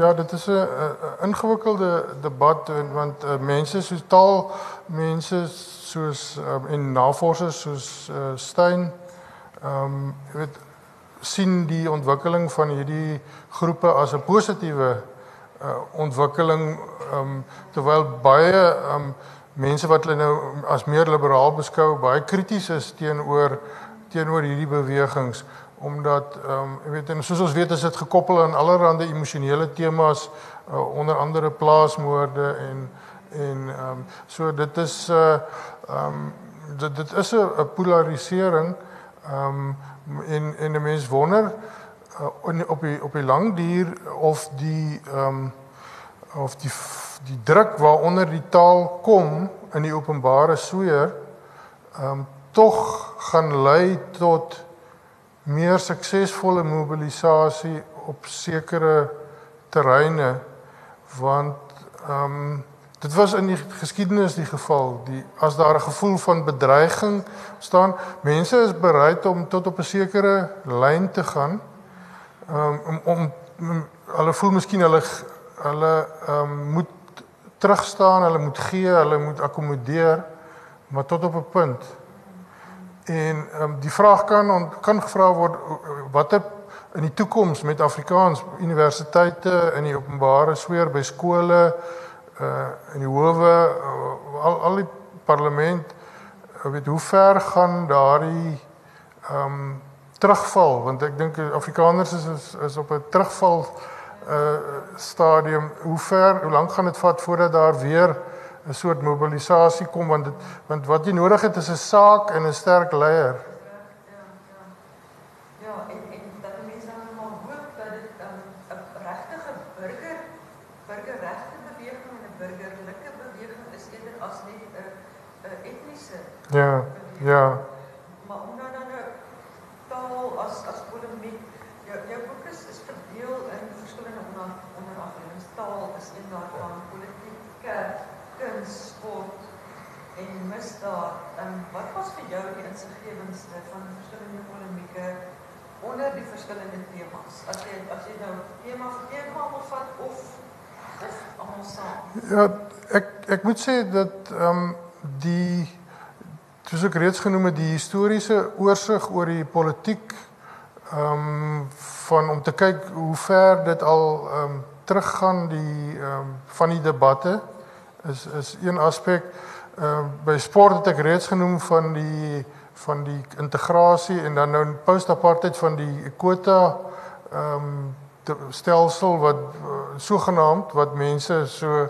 Ja, dit is 'n ingewikkelde debat want uh, mense soos taal mense soos um, en navorsers soos uh, Stein ehm um, weet sien die ontwikkeling van hierdie groepe as 'n positiewe uh, ontwikkeling um, terwyl baie um, mense wat hulle nou as meer liberaal beskou baie krities is teenoor teenoor hierdie bewegings omdat ehm um, jy weet en soos ons weet is dit gekoppel aan allerlei emosionele temas uh, onder andere plaasmoorde en en ehm um, so dit is 'n uh, ehm um, dit dit is 'n polarisering ehm um, en en 'n mens wonder uh, op die op die lang duur of die ehm um, of die die druk waaronder die taal kom in die openbare sweer ehm um, tog gaan lei tot meer suksesvolle mobilisasie op sekere terreine want ehm um, dit was in die geskiedenis die geval. Die as daar 'n gevoel van bedreiging staan mense is bereid om tot op 'n sekere lyn te gaan um, om om hulle voel miskien hulle hulle um, moet terugstaan hulle moet gee hulle moet akkommodeer maar tot op 'n punt en um, die vraag kan kan gevra word watter in die toekoms met Afrikaans universiteite in die openbare sweer by skole uh in die howe uh, al al die parlement uh, weet hoe ver gaan daardie ehm um, terugval? Want ek dink Afrikaners is, is is op 'n terugval uh stadium. Hoe ver hoe lank gaan dit vat voordat daar weer 'n soort mobilisasie kom want dit want wat jy nodig het is 'n saak en 'n sterk leier Ja, ja. Maar om nou dan nou taal as as polemiek, jou jou boek is is verdeel in verskillende onder onderafdelings. Taal is een daarvan, politieke, kuns, sport en misdaad. En wat was vir jou die insiggewendste van verskillende polemieke onder die verskillende temas? As jy as jy nou tema vir tema wil vat of of almal saam? Ja, ek ek moet sê dat ehm um, die soos ek reeds genoem die historiese oorsig oor die politiek ehm um, van om te kyk hoe ver dit al ehm um, teruggaan die ehm um, van die debatte is is een aspek ehm uh, by sport het ek reeds genoem van die van die integrasie en dan nou post-apartheid van die quota ehm um, stelsel wat uh, sogenaamd wat mense so uh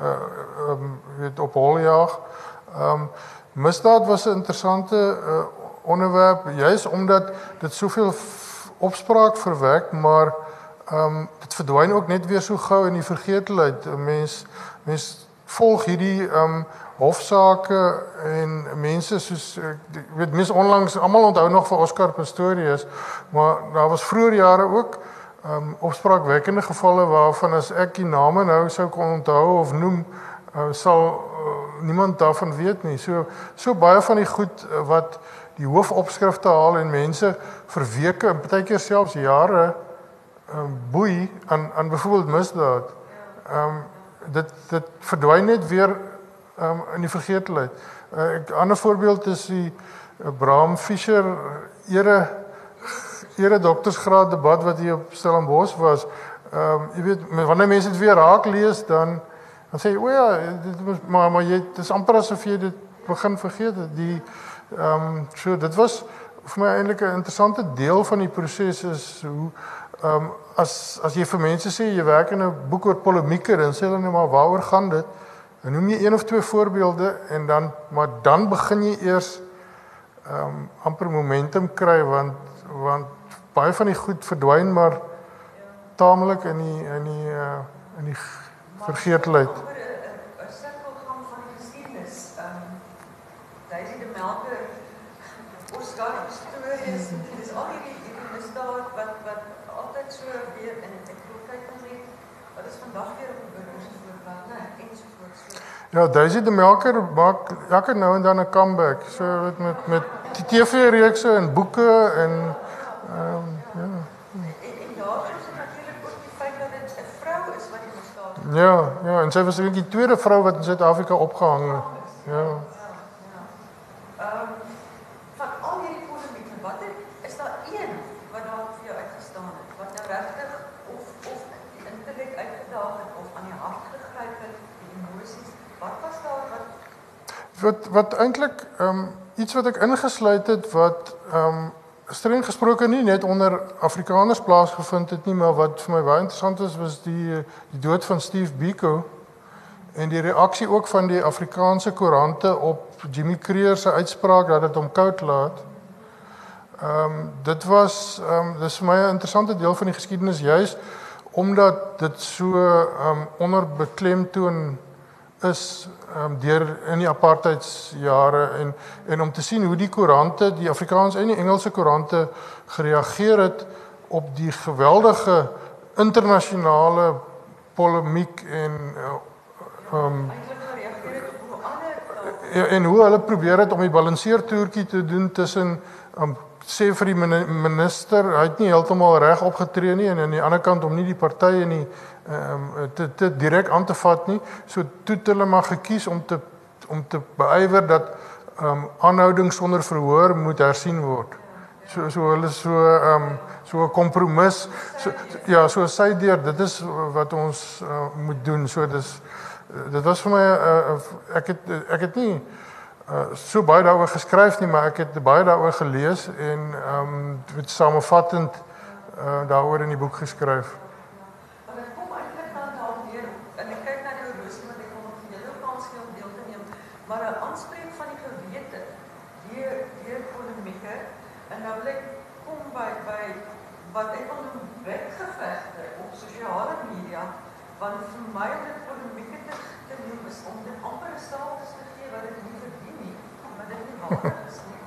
ehm um, weet op hol jaag. Ehm um, Misdaad was 'n interessante uh, onderwerp juis omdat dit soveel opspraak verwek, maar ehm um, dit verdwyn ook net weer so gou in die vergetelheid. Mens mens volg hierdie ehm um, hofsaake en mense soos ek weet mense onlangs almal onthou nog vir Oscar Pistorius, maar daar was vroeër jare ook ehm um, opspraakwekkende gevalle waarvan as ek die name nou sou kon onthou of noem, uh, sal niemand daarvan weet nie. So so baie van die goed eh, wat die hoofopskrifte haal en mense vir weke en partykeer selfs jare um, boei aan aan byvoorbeeld misdaad. Ehm um, dit dit verdwyn net weer um, in die vergetelheid. 'n uh, ander voorbeeld is die uh, Bram Fischer ere ere doktorsgraad debat wat hier op Stellenbosch was. Ehm um, jy weet wanneer mense dit weer raak lees dan Dan sê o ja, dit was maar maar jy dis amper asof jy dit begin vergeet het. Die ehm um, so dit was vir my eintlik 'n interessante deel van die proses is hoe ehm um, as as jy vir mense sê jy werk in 'n boek oor polemieke dan sê hulle net maar waaroor gaan dit? En noem jy een of twee voorbeelde en dan maar dan begin jy eers ehm um, amper momentum kry want want baie van die goed verdwyn maar taamlik in die in die uh, in die vergeetlikheid. Ehm, 'n sirkelgang van die geskiedenis. Ehm Daisy de Melker Oscar stories, dit is al hierdie misdaad wat wat so weer in ek glo kyk ons net wat is vandag weer op die burgers voor wat nê ensovoorts. So. Ja, Daisy de Melker maak elke nou en dan 'n comeback. So met met met die TV-reekse en boeke en ehm um, ja. En, en daar is natuurlik ook die feit dat dit Ja, ja, en sy was eintlik die tweede vrou wat in Suid-Afrika opgehang het. Ja. Ehm van al hierdie polemieke, wat het, is daar een wat daar vir jou uitgestaan het? Wat nou regtig of of die intellek uitgedaag het of aan die hart gegryp het, die emosies? Wat was daar wat Wat wat eintlik ehm um, iets wat ek ingesluit het wat ehm um, streng gesproke nie net onder Afrikaners plaasgevind het nie, maar wat vir my baie interessant is was die die dood van Steve Biko en die reaksie ook van die Afrikaanse koerante op Jimmy Creer se uitspraak dat dit hom koud laat. Ehm um, dit was ehm um, dis vir my 'n interessante deel van die geskiedenis juis omdat dit so ehm um, onder beklemtoon is ehm um, deur in die apartheidsjare en en om te sien hoe die koerante, die Afrikaans en die Engelse koerante gereageer het op die geweldige internasionale polemiek en ehm um, en hoe hulle probeer het om die balanseertoertjie te doen tussen um, sê vir die minister, hy het nie heeltemal reg opgetree nie en aan die ander kant om nie die partye nie ehm um, te te direk aan te vat nie. So toe het hulle maar gekies om te om te beywer dat ehm um, aanhouding sonder verhoor moet hersien word. So so hulle so ehm um, so 'n kompromis. So, ja, so sy deur, dit is wat ons uh, moet doen. So dis dit was vir my uh, ek het ek het nie uh, so baie daaroor geskryf nie, maar ek het baie daaroor gelees en ehm um, dit samevattend uh, daaroor in die boek geskryf. maar 'n aanspreek van die gewete deur deur polemieke en nou wil ek kom by by wat ek wil noem wetgevegte op sosiale media want vir my om dit polemieke te, te noem is om dit amper 'n status te gee wat dit nie verdien nie wat dit nie waardig is nie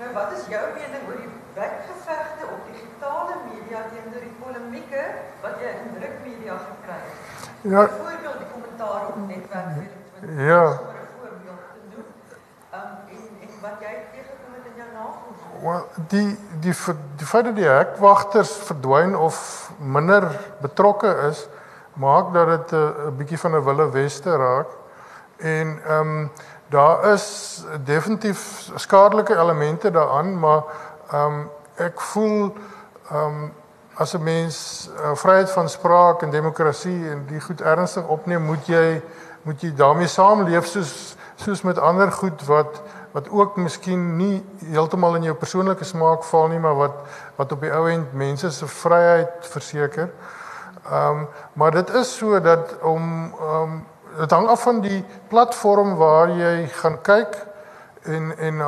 nou wat is jou mening oor die wetgevegte op digitale media teenoor die polemieke wat jy in drukmedia gekry het ja byvoorbeeld die kommentaar op netwerk 24 ja navorsing? Wel, die die die feit dat die hekwagters verdwyn of minder betrokke is, maak dat dit 'n bietjie van 'n wille weste raak. En ehm um, daar is definitief skadelike elemente daaraan, maar ehm um, ek voel ehm um, as 'n mens uh, vryheid van spraak en demokrasie en die goed ernstig opneem, moet jy moet jy daarmee saamleef soos soos met ander goed wat wat ook miskien nie heeltemal in jou persoonlike smaak val nie, maar wat wat op die ou end mense se vryheid verseker. Ehm um, maar dit is so dat om ehm um, dit hang af van die platform waar jy gaan kyk en en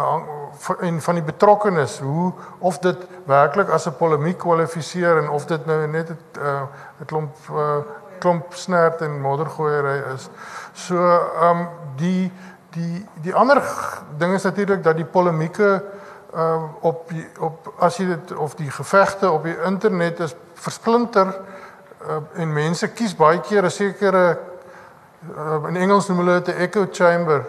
en van die betrokkenes hoe of dit werklik as 'n polemiek kwalifiseer en of dit nou net 'n uh, klomp uh, klomp snert en moddergooiery is. So ehm um, die die die ander ding is natuurlik dat die polemieke uh op die, op as jy dit of die gevegte op die internet is versplinter uh, en mense kies baie keer 'n sekere in Engels noem hulle dit 'n echo chamber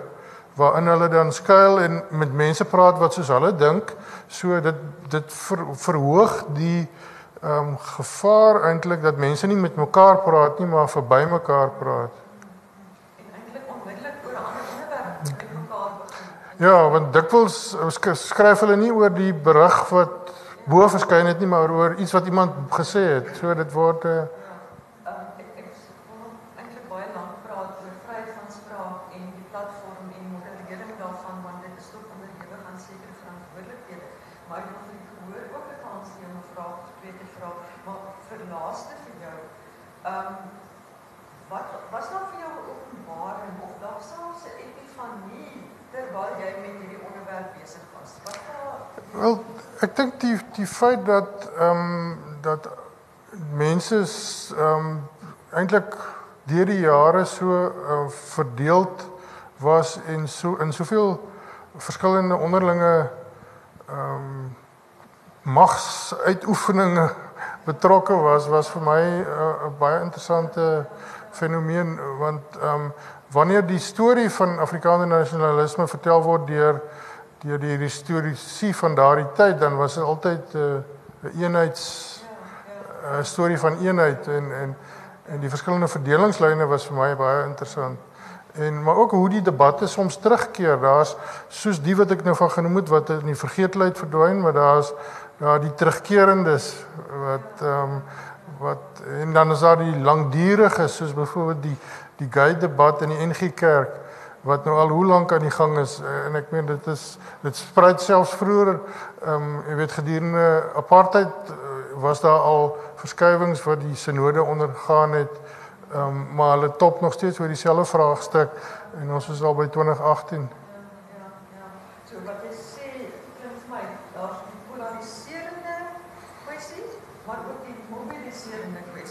waarin hulle dan skuil en met mense praat wat soos hulle dink so dit dit ver, verhoog die ehm um, gevaar eintlik dat mense nie met mekaar praat nie maar verby mekaar praat. Ja, want dikwels skryf hulle nie oor die berig wat bo verskyn het nie, maar oor iets wat iemand gesê het. So dit word uh, Wel, ek dink die die feit dat ehm um, dat mense ehm um, eintlik deur die jare so uh, verdeeld was en so in soveel verskillende onderlinge ehm um, magsuitoefeninge betrokke was was vir my eh, 'n uh, baie interessante fenomeen want ehm um, wanneer die storie van Afrikaner nasionalisme vertel word deur deur die historiese van daardie tyd dan was dit altyd 'n uh, eenheids 'n uh, storie van eenheid en en En die verskillende verdelingslyne was vir my baie interessant. En maar ook hoe die debatte soms terugkeer. Daar's soos die wat ek nou van genoem het wat in die vergeetlikheid verdwyn, maar daar's daar die terugkerendes wat ehm um, wat en dan is daar die langdurige soos byvoorbeeld die die gay debat in die NG Kerk wat nou al hoe lank aan die gang is en ek meen dit is dit spruit selfs vroeër ehm um, jy weet gedurende apartheid was daar al verskywings wat die sinode ondergaan het ehm um, maar hulle top nog steeds oor dieselfde vraagstuk en ons is al by 2018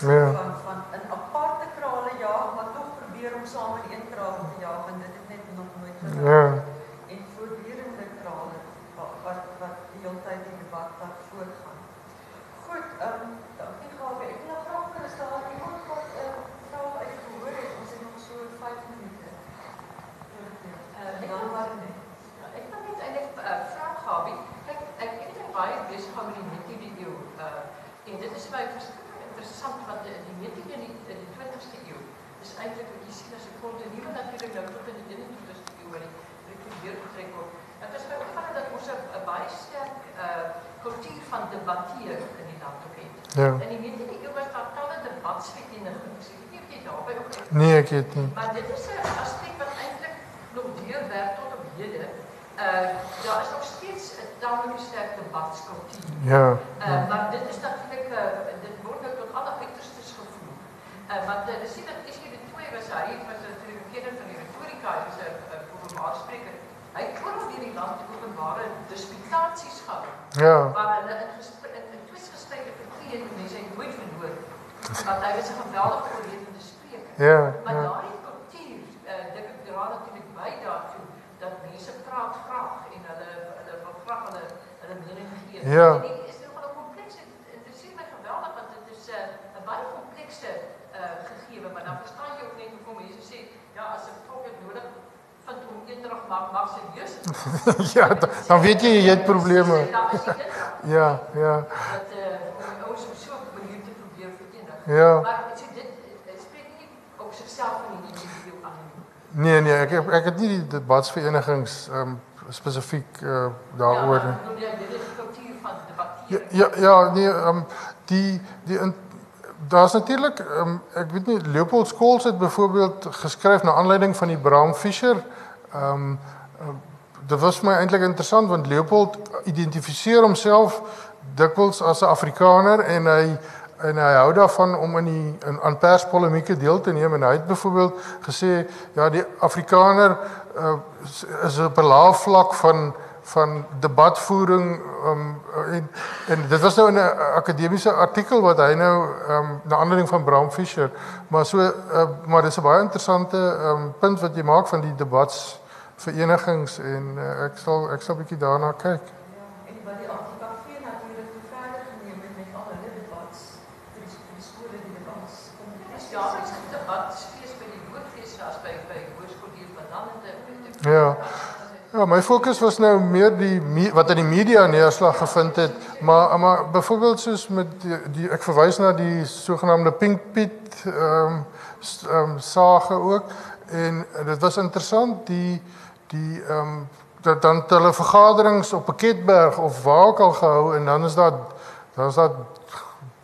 Ja. van van in aparte krale jaag, maar tog probeer om saam in een kraal te jaag en dit het net nog nooit gelukt. Ja. En voortdurende krale wat wat, wat die hele tyd die debat wat voortgaan. Goed, ehm um, dankie Gawe. Ek wil graag kan stel iemand wat 'n uh, vraag uitgehoor het. Ons het nog so 5 minute. Uh, dan maar net. Ek wil net eintlik 'n uh, vraag Gawe. Kyk, ek het baie besig gehou met die net die video uh en dit is my interessant want die, die meting in die, in die 20ste eeuw is eindelijk wat je ziet als een continue natuurlijk nou tot in die 21ste eeuw waar die weer getrek word. Het is my opvallen dat ons een baie sterk uh, cultuur van debatteer in die land ook het. Ja. En die meting in die eeuw was daar talle debatsverenigings. Ek weet nie of jy daarby ook het. Nee, nie. Maar dit is een aspect wat eindelijk nog deurwerk tot op heden. Uh, daar is nog steeds een tamelijk sterk debatscultuur. Ja. Uh, ja. Maar dit is natuurlijk, uh, dit wordt ook tot alle uiterstes gevoerd. Uh, want uh, sien dat is hier de twee was hy was natuurlijk een kenner van die retorica, hy was een uh, openbaar spreker. Hy het ooral in die land openbare disputaties gehad. Ja. Waar hulle in, gesprek, in, in twistgesprekke verklee en mense het nooit verloor. Want hy was een geweldige oorlevende spreker. Ja. Maar ja. daardie cultuur, uh, dink ek dra natuurlijk by daartoe dat mense praat graag en hulle hulle wil graag hulle hulle mening gee. Ja. En die is nogal 'n komplekse interesseer my geweldig want dit is 'n uh, baie komplekse uh gegewe, maar dan verstaan jy ook net hoekom mense sê ja, as 'n volk dit nodig vind om eendrag maak maar serieus. ja, dan, dan weet jy jy het probleme. Ja, ja. Dat uh ons so manier te probeer verenig. Ja. Maar ek sê dit spreek nie op sigself van die individu aan nie. Nee nee, ek ek het nie die debatsverenigings ehm um, spesifiek uh, daaroor nie. Ja, dit is kultuur van Ja debatteer. ja, ja nee, ehm um, die die in, daar's natuurlik ehm um, ek weet nie Leopold Skols het byvoorbeeld geskryf na aanleiding van die Bram Fischer ehm um, dit was my eintlik interessant want Leopold identifiseer homself dikwels as 'n Afrikaner en hy en hy hou daarvan om in die in aan perspolemieke deel te neem en hy het byvoorbeeld gesê ja die Afrikaner uh, is op 'n lae vlak van van debatvoering um, en en dit was nou in 'n akademiese artikel wat hy nou um, na aanleiding van Bram Fischer maar so uh, maar dis 'n baie interessante um, punt wat jy maak van die debatsverenigings en uh, ek sal ek sal bietjie daarna kyk. En wat die ATKV natuurlik te verder geneem het met al hulle debats vir die, vir die skole die debats. Ja, 'n debat steeds by die woordfees as by by hoërskool hier van Nalende. Ja. Ja, my fokus was nou meer die wat in die media neerslag gevind het, maar maar byvoorbeeld soos met die, die ek verwys na die sogenaamde Pink Pit ehm um, um, sage ook en dit was interessant die die ehm um, dat dan hulle vergaderings op Piketberg of waar ook al gehou en dan is daar dan is daar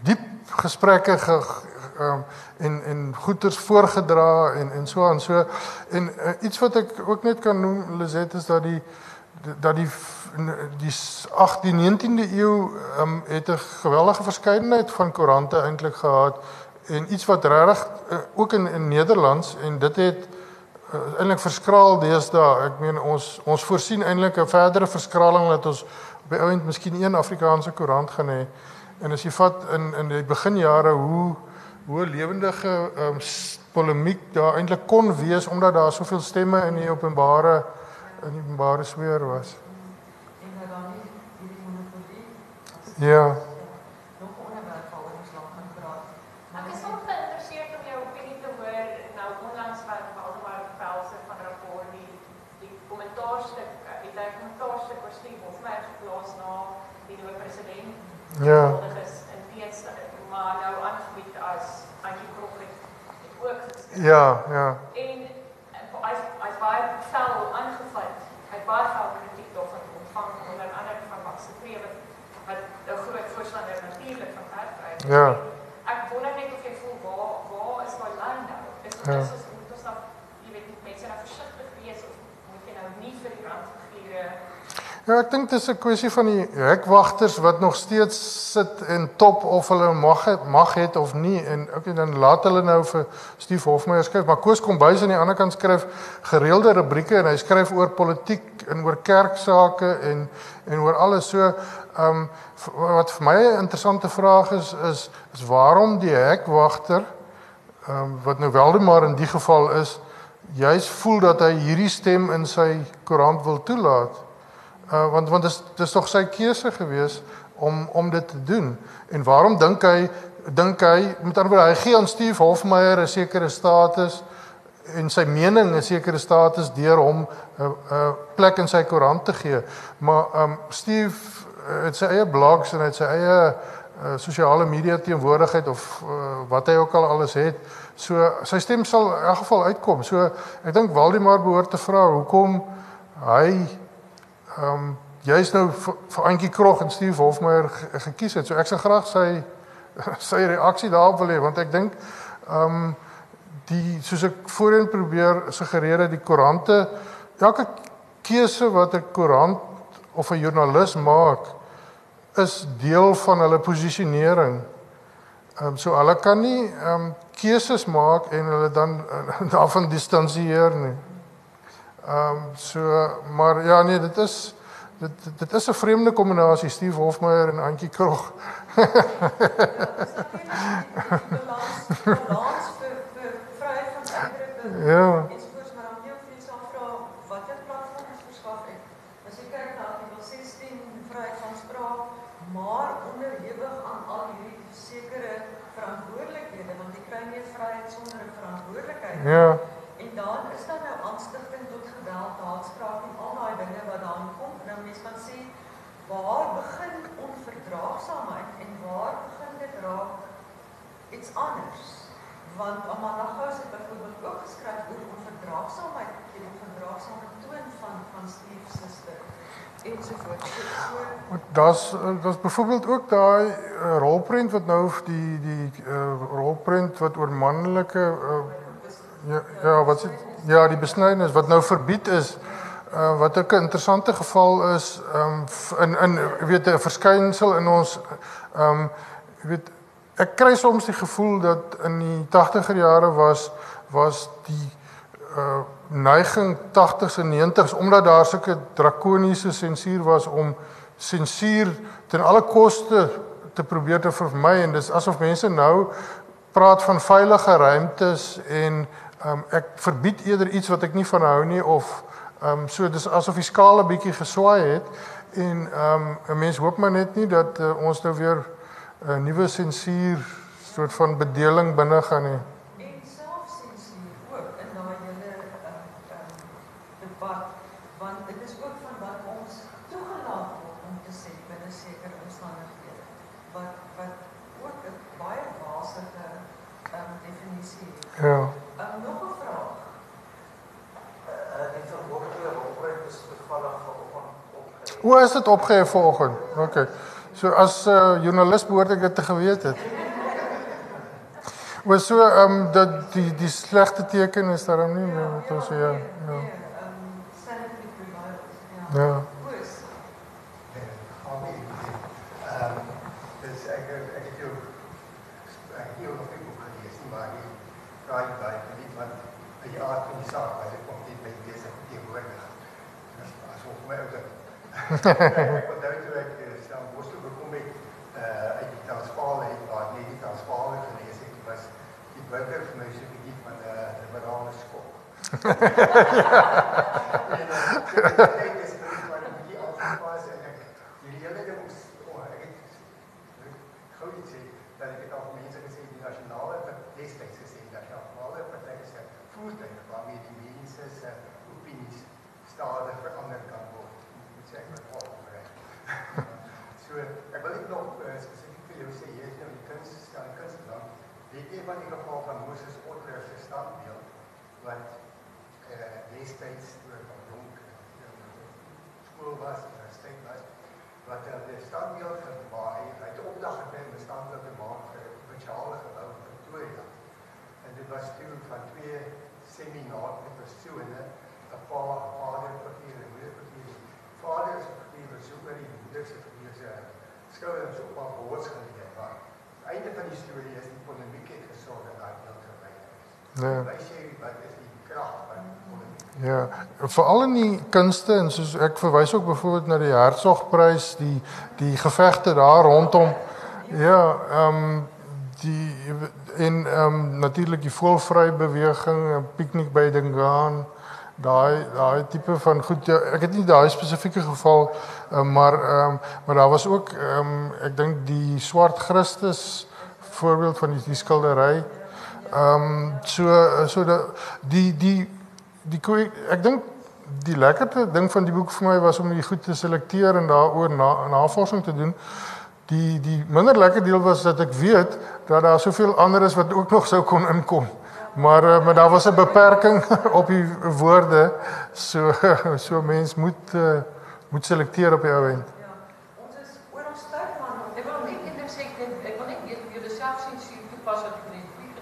diep gesprekke ge, um, en en goeters voorgedra en en so aan. So en uh, iets wat ek ook net kan noem Lizet is dat die dat die die 18de 19de eeu um, het 'n geweldige verskeidenheid van koerante eintlik gehad en iets wat regtig uh, ook in in Nederlands en dit het uh, eintlik verskraal deesdae. Ek meen ons ons voorsien eintlik 'n verdere verskraling dat ons op die ouend miskien een Afrikaanse koerant gaan hê. En as jy vat in in die beginjare hoe hoe lewendige um, polemiek daar eintlik kon wees omdat daar soveel stemme in die openbare in die openbare sweer was. En dat dan nie hierdie monopolie Ja. Ja, ja. Ja, ek dink dit is 'n kwessie van die hekwagters wat nog steeds sit en top of hulle mag mag het of nie. En okay dan laat hulle nou vir Steve Hofmeyer skryf, maar Koos Kombuis aan die ander kant skryf gereelde rubrieke en hy skryf oor politiek en oor kerksake en en oor alles. So ehm um, wat vir my 'n interessante vraag is is is waarom die hekwagter ehm um, wat nou Waldemar in die geval is juis voel dat hy hierdie stem in sy koerant wil toelaat. Uh want want dis dis tog sy keuse gewees om om dit te doen. En waarom dink hy dink hy met ander woorde hy gee aan Steve Hofmeyer 'n sekere status en sy mening 'n sekere status deur hom 'n 'n plek in sy koerant te gee. Maar um Steve uh, het sy eie blogs en hy het sy eie uh, sosiale media teenwoordigheid of uh, wat hy ook al alles het. So sy stem sal in elk geval uitkom. So ek dink Waldemar behoort te vra hoekom hy ehm um, jy's nou vir, Antjie Krog en Steve Hofmeyer ge- gekies het. So ek sou graag sy sy reaksie daarop wil hê want ek dink ehm um, die soos ek voorheen probeer suggereer het die koerante elke keuse wat 'n koerant of 'n joernalis maak is deel van hulle posisionering. Ehm um, so hulle kan nie ehm um, keuses maak en hulle dan uh, daarvan distansieer nie. Ehm um, so maar ja nee, dit is dit dit is 'n vreemde kombinasie Steve Hofmeyer en Antjie Krog. Ja. Ensovoorts, maar dan wil ek net afvra watter platforms verskaf het. As jy kyk na artikel 16 vryheid van spraak, maar onderhewig aan al hierdie sekere verantwoordelikhede want jy kry nie vryheid sonder 'n verantwoordelikheid. Ja. En dan is daar nou aanstigting tot geweld, haatspraak en al daai dinge wat daarin kom. Nou mense kan sê waar begin onverdraagsaamheid en waar begin dit raak iets anders? Want Amanda Gous het byvoorbeeld ook geskryf oor onverdraagsaamheid, die onverdraagsame toon van van Steve se stuk ensovoorts. So, so Daar's daar's byvoorbeeld ook daai uh, rolprent wat nou die die uh, rolprent wat oor manlike uh, ja ja wat is ja die besnydenis wat nou verbied is uh, wat ook 'n interessante geval is um, in in weet 'n verskynsel in ons um weet ek kry soms die gevoel dat in die 80er jare was was die uh neiging 80s en 90s omdat daar sulke drakoniese sensuur was om sensuur ten alle koste te probeer te vermy en dis asof mense nou praat van veilige ruimtes en um, ek verbied eerder iets wat ek nie van hou nie of um, so dis asof die skaal 'n bietjie geswaai het en um, 'n mens hoop maar net nie dat uh, ons nou weer 'n uh, nuwe sensuur soort van bedeling binne gaan nie. en selfsensuur ook in daai hele um, um, debat want dit is ook van wat ons toegelaat word om te sê binne sekere omstandighede wat wat ook 'n baie basige um, definisie het. Ja. Um, nog 'n vraag. Uh, die verhoogde rolprent is toevallig vanoggend opgehef. Hoe is dit opgehef vanoggend? OK. So as 'n uh, joernalis behoort ek dit te geweet het. Was so ehm um, dat die die slegte teken is daarom nie meer wat ons ja. Ja. Ja. Ja. Koos. Ehm dus ek ek het jou ek het jou nog nie boek gelees nie, maar die raai by nie wat die aard van die saak ek kom nie by besig teenwoordig. Dis asof my ou dit. Ek wat daar toe ek staan Boston gekom het uh uit die Transvaal het ek net die Transvaal gelees het, was die burger vir my so 'n bietjie van 'n liberale skok. En uh, ek is maar 'n bietjie afgepas en ek die hele ding moes oh, ek het gou iets sê dat ek het al mense gesê die nasionale destyds gesê dat die nasionale party se voertuig waarmee die mense se opinies stadig verander kan word. Moet sê ek met vol reg. So ek wil net nog uh, spesifiek vir jou sê jy is nou die kuns staan kunsland Weet wat die geval van Moses Otter se standbeeld wat eh destyds toe van jonk skool was, universiteit was, wat hulle die standbeeld gemaak het. Hy het opdag gekry om 'n standbeeld te maak vir 'n provinsiale gebou in Pretoria. En dit was toe van twee seminare met persone, 'n pa, vader, 'n figuur, 'n moeder figuur. Vader se figuur was so oor die moeder se figuur se skouers op haar geleë was. Einde van die storie is die polemiek het gesorg dat daai deel verwyder is. Ja. Hy sê wat is die krag van polemiek? Ja, veral in die kunste en soos ek verwys ook byvoorbeeld na die Hertzogprys, die die gevegte daar rondom ja, ehm um, die en ehm um, natuurlik die voelvry beweging, piknik by Dingaan, daai daai tipe van goed ja, ek het nie daai spesifieke geval uh, maar ehm um, maar daar was ook ehm um, ek dink die swart Christus voorbeeld van die, die skildery. Ehm um, so so dat die die die koe- ek dink die lekkerte ding van die boek vir my was om die goed te selekteer en daaroor na, navorsing te doen. Die die minder lekker deel was dat ek weet dat daar soveel ander is wat ook nog sou kon inkom. Maar uh, maar daar was 'n beperking op die woorde. So so mens moet uh, moet selekteer op die ou end. Ja, ons is oor ons tyd man. Ek wil net ding sê, ek ek wil net weet julle selfsensuur toepas wat ek net vlieg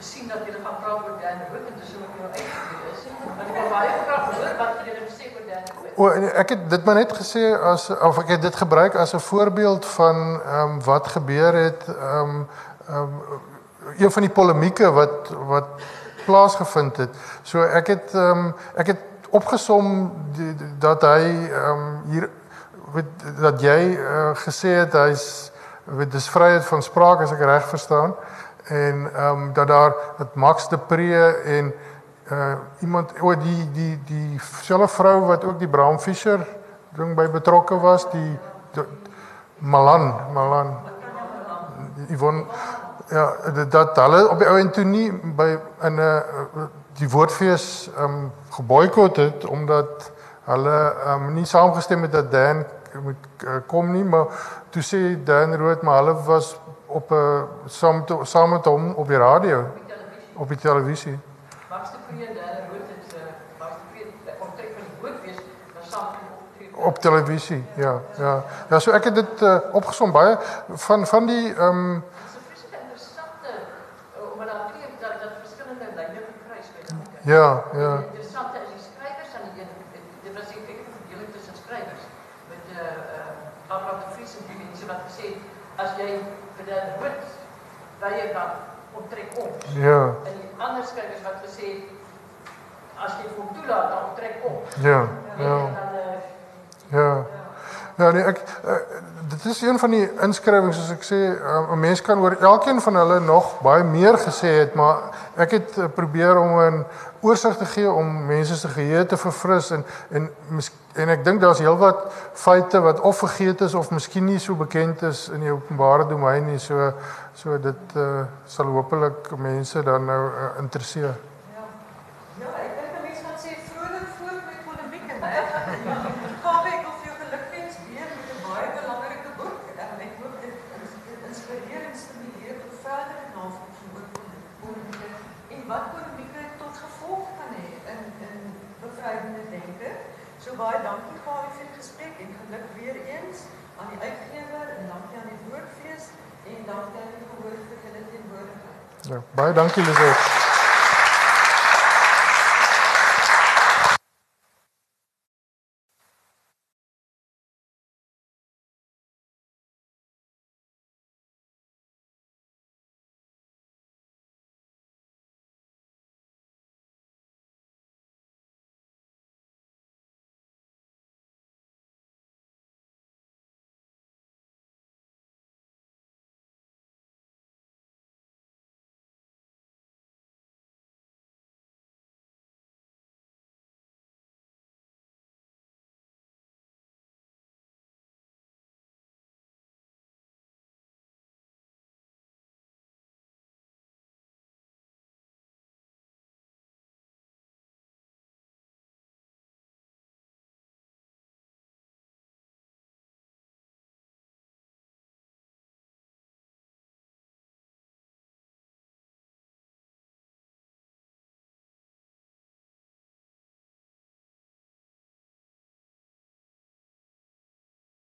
gesien dat julle gaan praat oor Dan Rook en dis ek nou uitgegee is. Want ek wil baie graag hoor wat julle gesê oor Dan. O, ek het dit maar net gesê as of ek het dit gebruik as 'n voorbeeld van ehm um, wat gebeur het ehm um, ehm um, een van die polemieke wat wat plaasgevind het. So ek het ehm um, ek het opgesom die, die, dat hy ehm um, hier weet dat jy uh, gesê het hy's weet dis vryheid van spraak as ek reg verstaan en ehm um, dat daar dat Max de Pre en uh iemand o die die die selfe vrou wat ook die Bram Fischer ding by betrokke was die, die Malan Malan Yvonne ja dat, hulle op die ou en toe nie by in 'n uh, die woordfees um geboikot het omdat hulle um nie saamgestem het dat Dan moet uh, kom nie maar toe sê Dan Rood maar hulle was op 'n uh, saam to, saam met hom op die radio op die televisie. Max de en Dan Rook het Max de Pre die onttrek van die bootfees dan saam op televisie ja ja. Ja so ek het dit uh, opgesom. Baie van van die ehm um, Dis 'n vreeslike interessante uh, omdat daar twee dat dat verskillende lyne gekruis met mekaar. Ja ja. Die interessante is die skrywers aan die een dit was ek ek het 'n verdeling tussen skrywers met eh uh, Abraham de Vries en die mense wat gesê het as jy vir die wit baie dan onttrek ons. ja. En die ander skrywers wat gesê het as jy hom toelaat dan onttrek ons. ja En ja. dan uh, ja. Ja. Nee ek uh, dit is een van die inskrywings soos ek sê uh, 'n mens kan oor elkeen van hulle nog baie meer gesê het maar ek het uh, probeer om 'n oorsig te gee om mense se geheue te verfris en en en ek dink daar's heelwat feite wat of vergeet is of miskien nie so bekend is in die openbare domein nie so so dit uh, sal hopelik mense dan nou uh, interesseer. Ja, ek dink 'n mens gaan sê vrolik voort met polemieke, né? Gawe ek wil vir jou gelukwens weer met 'n baie belangrike boek. En ek hoop dit ins- inspireer en stimuleer tot verdere navorsing oor pol- polemieke en wat polemieke tot gevolg kan hê in in bevrydende denke. So baie dankie Gawe vir die gesprek en geluk weer eens aan die uitgewer en dankie aan die woordfees en dankie aan die gehoor vir julle teenwoordigheid. Ja, baie dankie Lisette.